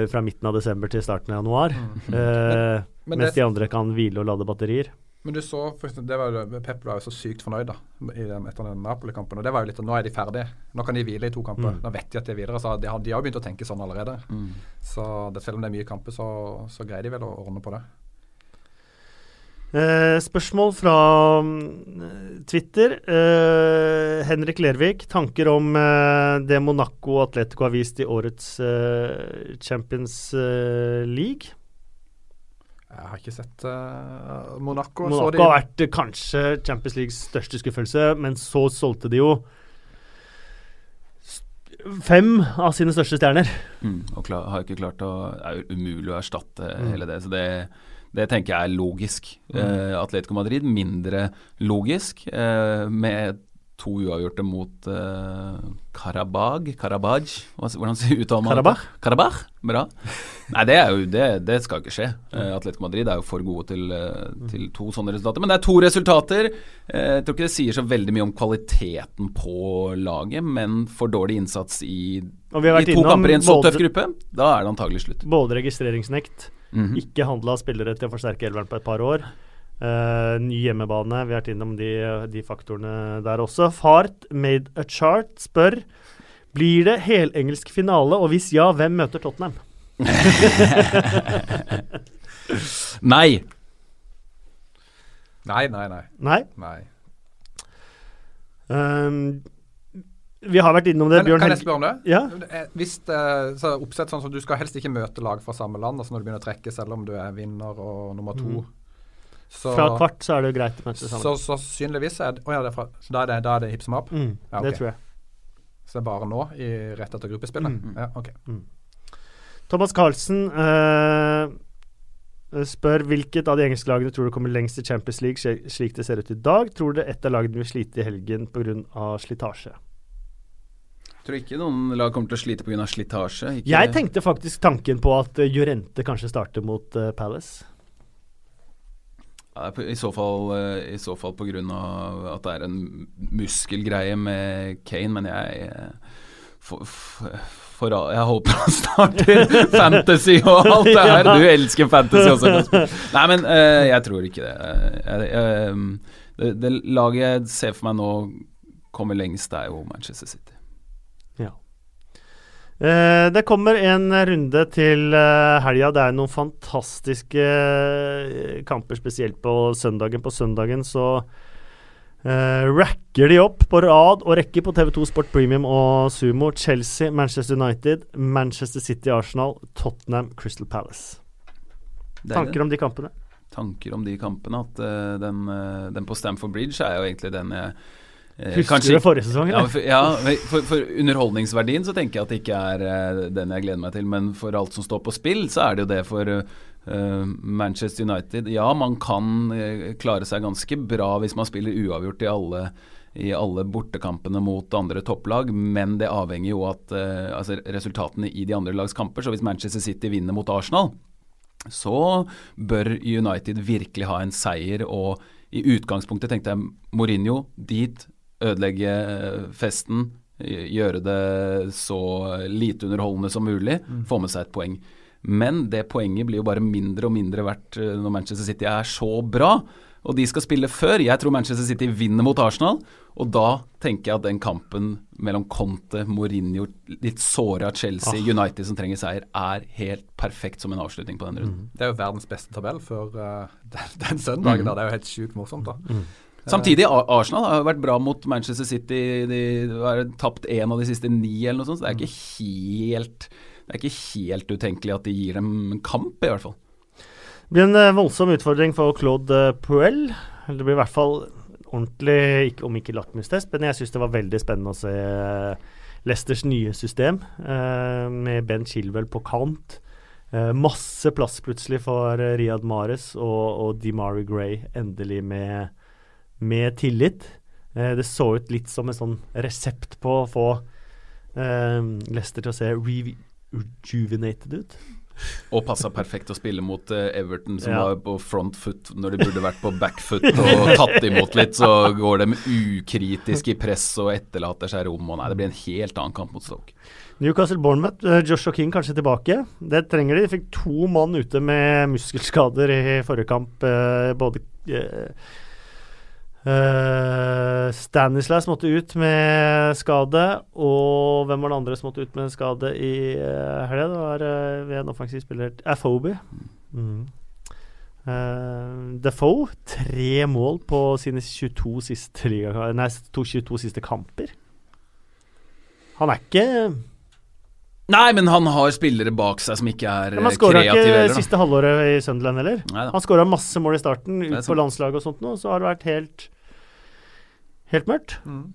fra midten av desember til starten av januar. Mm. Eh, mens de andre kan hvile og lade batterier. Men du så, det var jo, Pep var jo så sykt fornøyd da, den, etter den Napoli-kampen. og det var jo litt, Nå er de ferdige. Nå kan de hvile i to kamper. Mm. Nå vet de at de er videre. så De har, de har jo begynt å tenke sånn allerede. Mm. Så det, Selv om det er mye kamper, så, så, greier de vel å ordne på det. Eh, spørsmål fra um, Twitter. Eh, Henrik Lervik. Tanker om eh, det Monaco Atletico har vist i årets eh, Champions eh, League? Jeg har ikke sett uh, Monaco. Monaco har vært uh, kanskje Champions Leagues største skuffelse, men så solgte de jo fem av sine største stjerner. Mm, og klar, har ikke klart å Det er umulig å erstatte mm. hele det. Så det, det, tenker jeg er logisk. Mm. Uh, Atletico Madrid mindre logisk, med to uavgjorte mot uh, Karabag Karabaj? Hvordan uttaler man Karabach? det? Karabach? Bra. Nei, det, er jo, det, det skal ikke skje. Uh, Atletico Madrid er jo for gode til, uh, til, to sånne resultater. Men det er to resultater. Uh, jeg tror ikke det sier så veldig mye om kvaliteten på laget, men for dårlig innsats i, i to kamper i en så tøff gruppe, da er det antagelig slutt. Både registreringsnekt, mm -hmm. ikke handla spillere til å forsterke elveren på et par år. Uh, ny hjemmebane, vi har vært innom de, de, faktorene der også. Fart made a chart spør blir det helengelsk finale, og hvis ja, hvem møter Tottenham? nei. Nei, nei, nei. Nei? nei. Um, vi har vært innom det, Men, Bjørn Kan jeg spørre om det? Ja? Hvis det, så oppsett sånn som Du skal helst ikke møte lag fra samme land altså når du begynner å trekke, selv om du er vinner og nummer to. Mm. Så, fra kvart så er det jo greit å møte sammen. Så sannsynligvis er det, oh ja, det er fra, da, er det, da er det hip som up? Mm, ja, okay. Det tror jeg. Så det er bare nå, i, rett etter gruppespillet? Mm. Ja, ok. Mm. Thomas Carlsen uh, spør hvilket av de engelske lagene tror du kommer lengst i Champions League slik det ser ut i dag. Tror du ett av lagene vil slite i helgen pga. slitasje? Tror ikke noen lag kommer til å slite pga. slitasje. Ikke... Jeg tenkte faktisk tanken på at uh, Jurente kanskje starter mot uh, Palace. Ja, I så fall, uh, i så fall pga. at det er en muskelgreie med Kane, men jeg for, for, for, jeg håper han starter fantasy og alt det her. Du elsker fantasy også. Nei, men uh, jeg tror ikke det. Jeg, jeg, det. Det laget jeg ser for meg nå kommer lengst, det er jo Manchester City. Uh, det kommer en runde til uh, helga. Det er noen fantastiske uh, kamper, spesielt på søndagen. På søndagen så Uh, racker de opp på rad og rekke på TV2 Sport Premium og Sumo. Chelsea, Manchester United, Manchester City, Arsenal, Tottenham, Crystal Palace. Tanker om de kampene? Tanker om de kampene. At uh, den, uh, den, på Stamford Bridge er jo egentlig den jeg Husker kanskje, du forrige sesong? Ja, for, ja for, for, underholdningsverdien så tenker jeg at det ikke er den jeg gleder meg til. Men for alt som står på spill, så er det jo det for Uh, Manchester United Ja, man kan uh, klare seg ganske bra hvis man spiller uavgjort i alle, i alle bortekampene mot andre topplag, men det avhenger jo av altså resultatene i de andre lags kamper. Så hvis Manchester City vinner mot Arsenal, så bør United virkelig ha en seier. Og i utgangspunktet tenkte jeg Mourinho dit, ødelegge festen, gjøre det så lite underholdende som mulig, mm. få med seg et poeng. Men det poenget blir jo bare mindre og mindre verdt eh, når Manchester City er så bra. Og de skal spille før. Jeg tror Manchester City vinner mot Arsenal. Og da tenker jeg at den kampen mellom Conte, Mourinho, litt såra Chelsea, ah. United som trenger seier, er helt perfekt som en avslutning på den runden. Mm. Det er jo verdens beste tabell for uh, den, den, søndagen. Mm. da. Det er jo helt sjukt morsomt, da. Mm. Samtidig, Arsenal har vært bra mot Manchester City. De har tapt én av de siste ni, eller noe sånt. Så det er ikke helt det er ikke helt utenkelig at de gir dem en kamp, i hvert fall. Det blir en uh, voldsom utfordring for Claude uh, Puel. Det blir i hvert fall ordentlig, om ikke lakmustest, men jeg syns det var veldig spennende å se uh, Leicesters nye system, med Ben Chilwell på kant. masse plass plutselig for Riyad Mares og, og DeMari Gray, endelig med, med tillit. det så ut litt som en sånn resept på å få Leicester til å se rejuvenated ut. Og passa perfekt å spille mot uh, Everton, som ja. var på front foot når de burde vært på back foot og tatt imot litt. Så går de ukritisk i press og etterlater seg rom. Og nei, det blir en helt annen kamp mot Stoke. Newcastle Bournemouth, Joshua King kanskje tilbake. Det trenger de. De fikk to mann ute med muskelskader i forrige kamp. Både Uh, Stanislas måtte ut med skade. Og hvem var det andre som måtte ut med skade i uh, helga? Det var uh, ved en offensiv spiller Afobi. Mm. Uh, Defoe, tre mål på sine 22 siste, liga, nei, 22 siste kamper. Han er ikke Nei, men han har spillere bak seg som ikke er kreative. Han skåra ikke siste halvåret i Sunderland heller. Han skåra masse mål i starten, ut på landslaget og sånt nå, så har det vært helt Helt mørkt.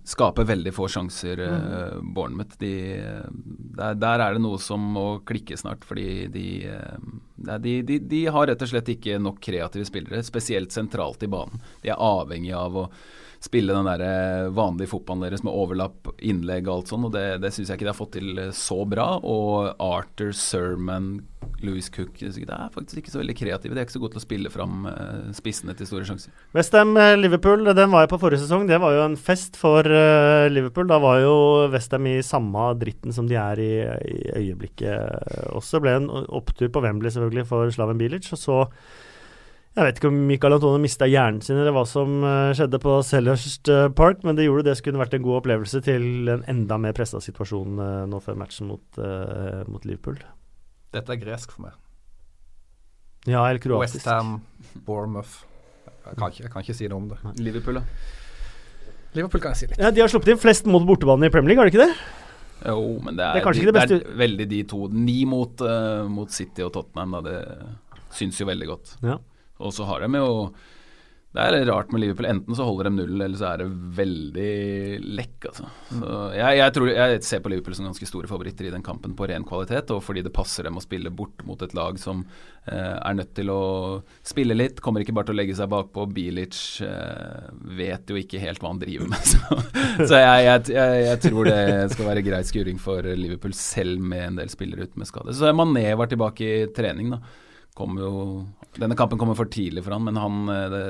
Skaper veldig få sjanser, uh, Bournemouth. De, der, der, er det noe som må klikke snart, fordi de, uh, de, de, de, har rett og slett ikke nok kreative spillere, spesielt sentralt i banen. De er avhengig av å spille den der eh, vanlige fotballen deres med overlapp, innlegg og alt sånt, og det, det syns jeg ikke de har fått til eh, så bra. Og Arthur, Sermon, Louis Cook Det er faktisk ikke så veldig kreative. De er ikke så gode til å spille fram uh, spissene til store sjanser. Westham Liverpool, den var jeg på forrige sesong. Det var jo en fest for Liverpool. Da var jo Westham i samme dritten som de er i, i øyeblikket også. Ble en opptur på Wembley selvfølgelig for Slaven Bilic. Og så jeg vet ikke om Michael Antone mista hjernen sin eller hva som uh, skjedde på Selhurst uh, Park, men det gjorde det skulle vært en god opplevelse til en enda mer pressa situasjon uh, nå før matchen mot, mot, Liverpool. Dette er gresk for meg. Ja, eller kroatisk. Westham, Bournemouth. Jeg kan, ikke, jeg kan ikke si noe om det. Liverpool, da? Liverpool kan jeg si litt. Ja, De har sluppet inn flest mot bortebane i Premier League, har de ikke det? Jo, men det er, det er de, det beste det er veldig de to. Ni mot, mot City og Tottenham, da. Det syns jo veldig godt. Ja. Og så har de jo det er rart med Liverpool. Enten så holder de null, eller så er det veldig lekk. Altså. Så jeg, jeg, tror, jeg ser på Liverpool som ganske store favoritter i den kampen på ren kvalitet, og fordi det passer dem å spille bort mot et lag som eh, er nødt til å spille litt. Kommer ikke bare til å legge seg bakpå. Bilic eh, vet jo ikke helt hva han driver med. Så, så jeg, jeg, tror det skal være grei skuring for Liverpool, selv med en del spillere ute med skade. Så Mané var tilbake i trening, da jo Denne kampen kommer for tidlig for han, men han, eh, det,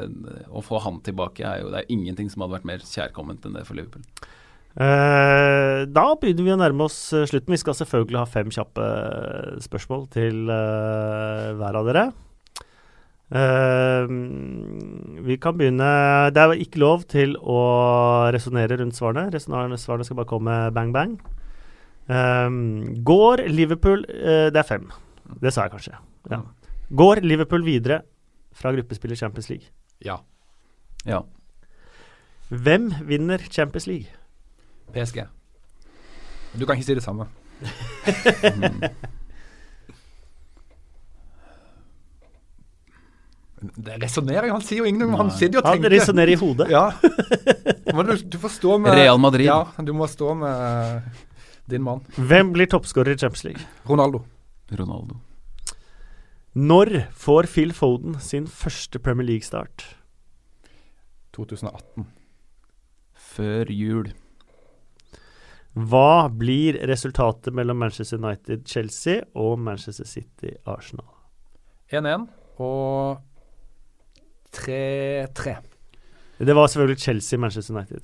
å få han tilbake er jo Det er ingenting som hadde vært mer kjærkomment enn det for Liverpool. Uh, da begynner vi å nærme oss eh, slutten. Vi skal selvfølgelig ha fem kjappe spørsmål til uh, hver av dere. Uh, vi kan begynne Det er ikke lov til å resonnere rundt svarene. Svarene skal bare komme bang, bang. går Liverpool Det er fem. Det sa jeg kanskje. Ja. Går Liverpool videre fra gruppespill i Champions League? Ja. Ja. Hvem vinner Champions League? PSG. Du kan ikke si det samme. Det resonnerer jo, Han sier jo ingenting. Han sitter jo og tenker. Han resonnerer i hodet. Ja. Du, du, får stå med Real Madrid. Ja, du må stå med din mann. Hvem blir toppskårer i Champions League? Ronaldo. Ronaldo. Når får Phil Foden sin første Premier League-start? 2018. Før jul. Hva blir resultatet mellom Manchester United-Chelsea og Manchester City-Arsenal? 1-1 og 3-3. Det var selvfølgelig Chelsea-Manchester United.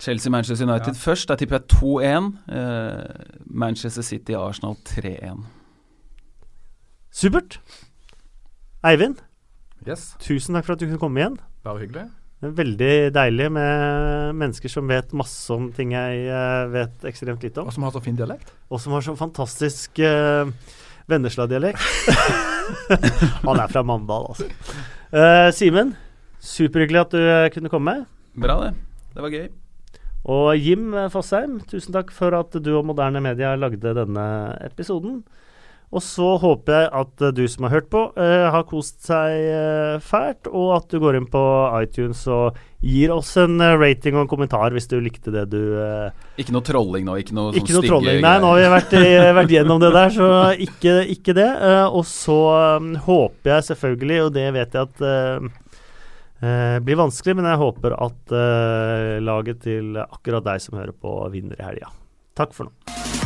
Chelsea-Manchester United ja. først. Da tipper jeg 2-1. Uh, Manchester City-Arsenal 3-1. Supert. Eivind, yes. tusen takk for at du kunne komme igjen. Bare hyggelig. Veldig deilig med mennesker som vet masse om ting jeg uh, vet ekstremt lite om. Og som har så fin dialekt. Og som har så fantastisk uh, Vennesla-dialekt. Han er fra Mandal, altså. Uh, Simen, superhyggelig at du kunne komme. Bra, det. Det var gøy. Og Jim Fosheim, tusen takk for at du og Moderne Media lagde denne episoden. Og så håper jeg at du som har hørt på, uh, har kost seg uh, fælt, og at du går inn på iTunes og gir oss en uh, rating og en kommentar hvis du likte det du Ikke noe trolling nå? Ikke noe, ikke noe trolling, Nei, nå har vi vært, vært, gjennom det der, så ikke, ikke det. og så um, håper jeg selvfølgelig, og det vet jeg at blir vanskelig, men jeg håper at laget til akkurat deg som hører på, vinner i helga. Takk for nå.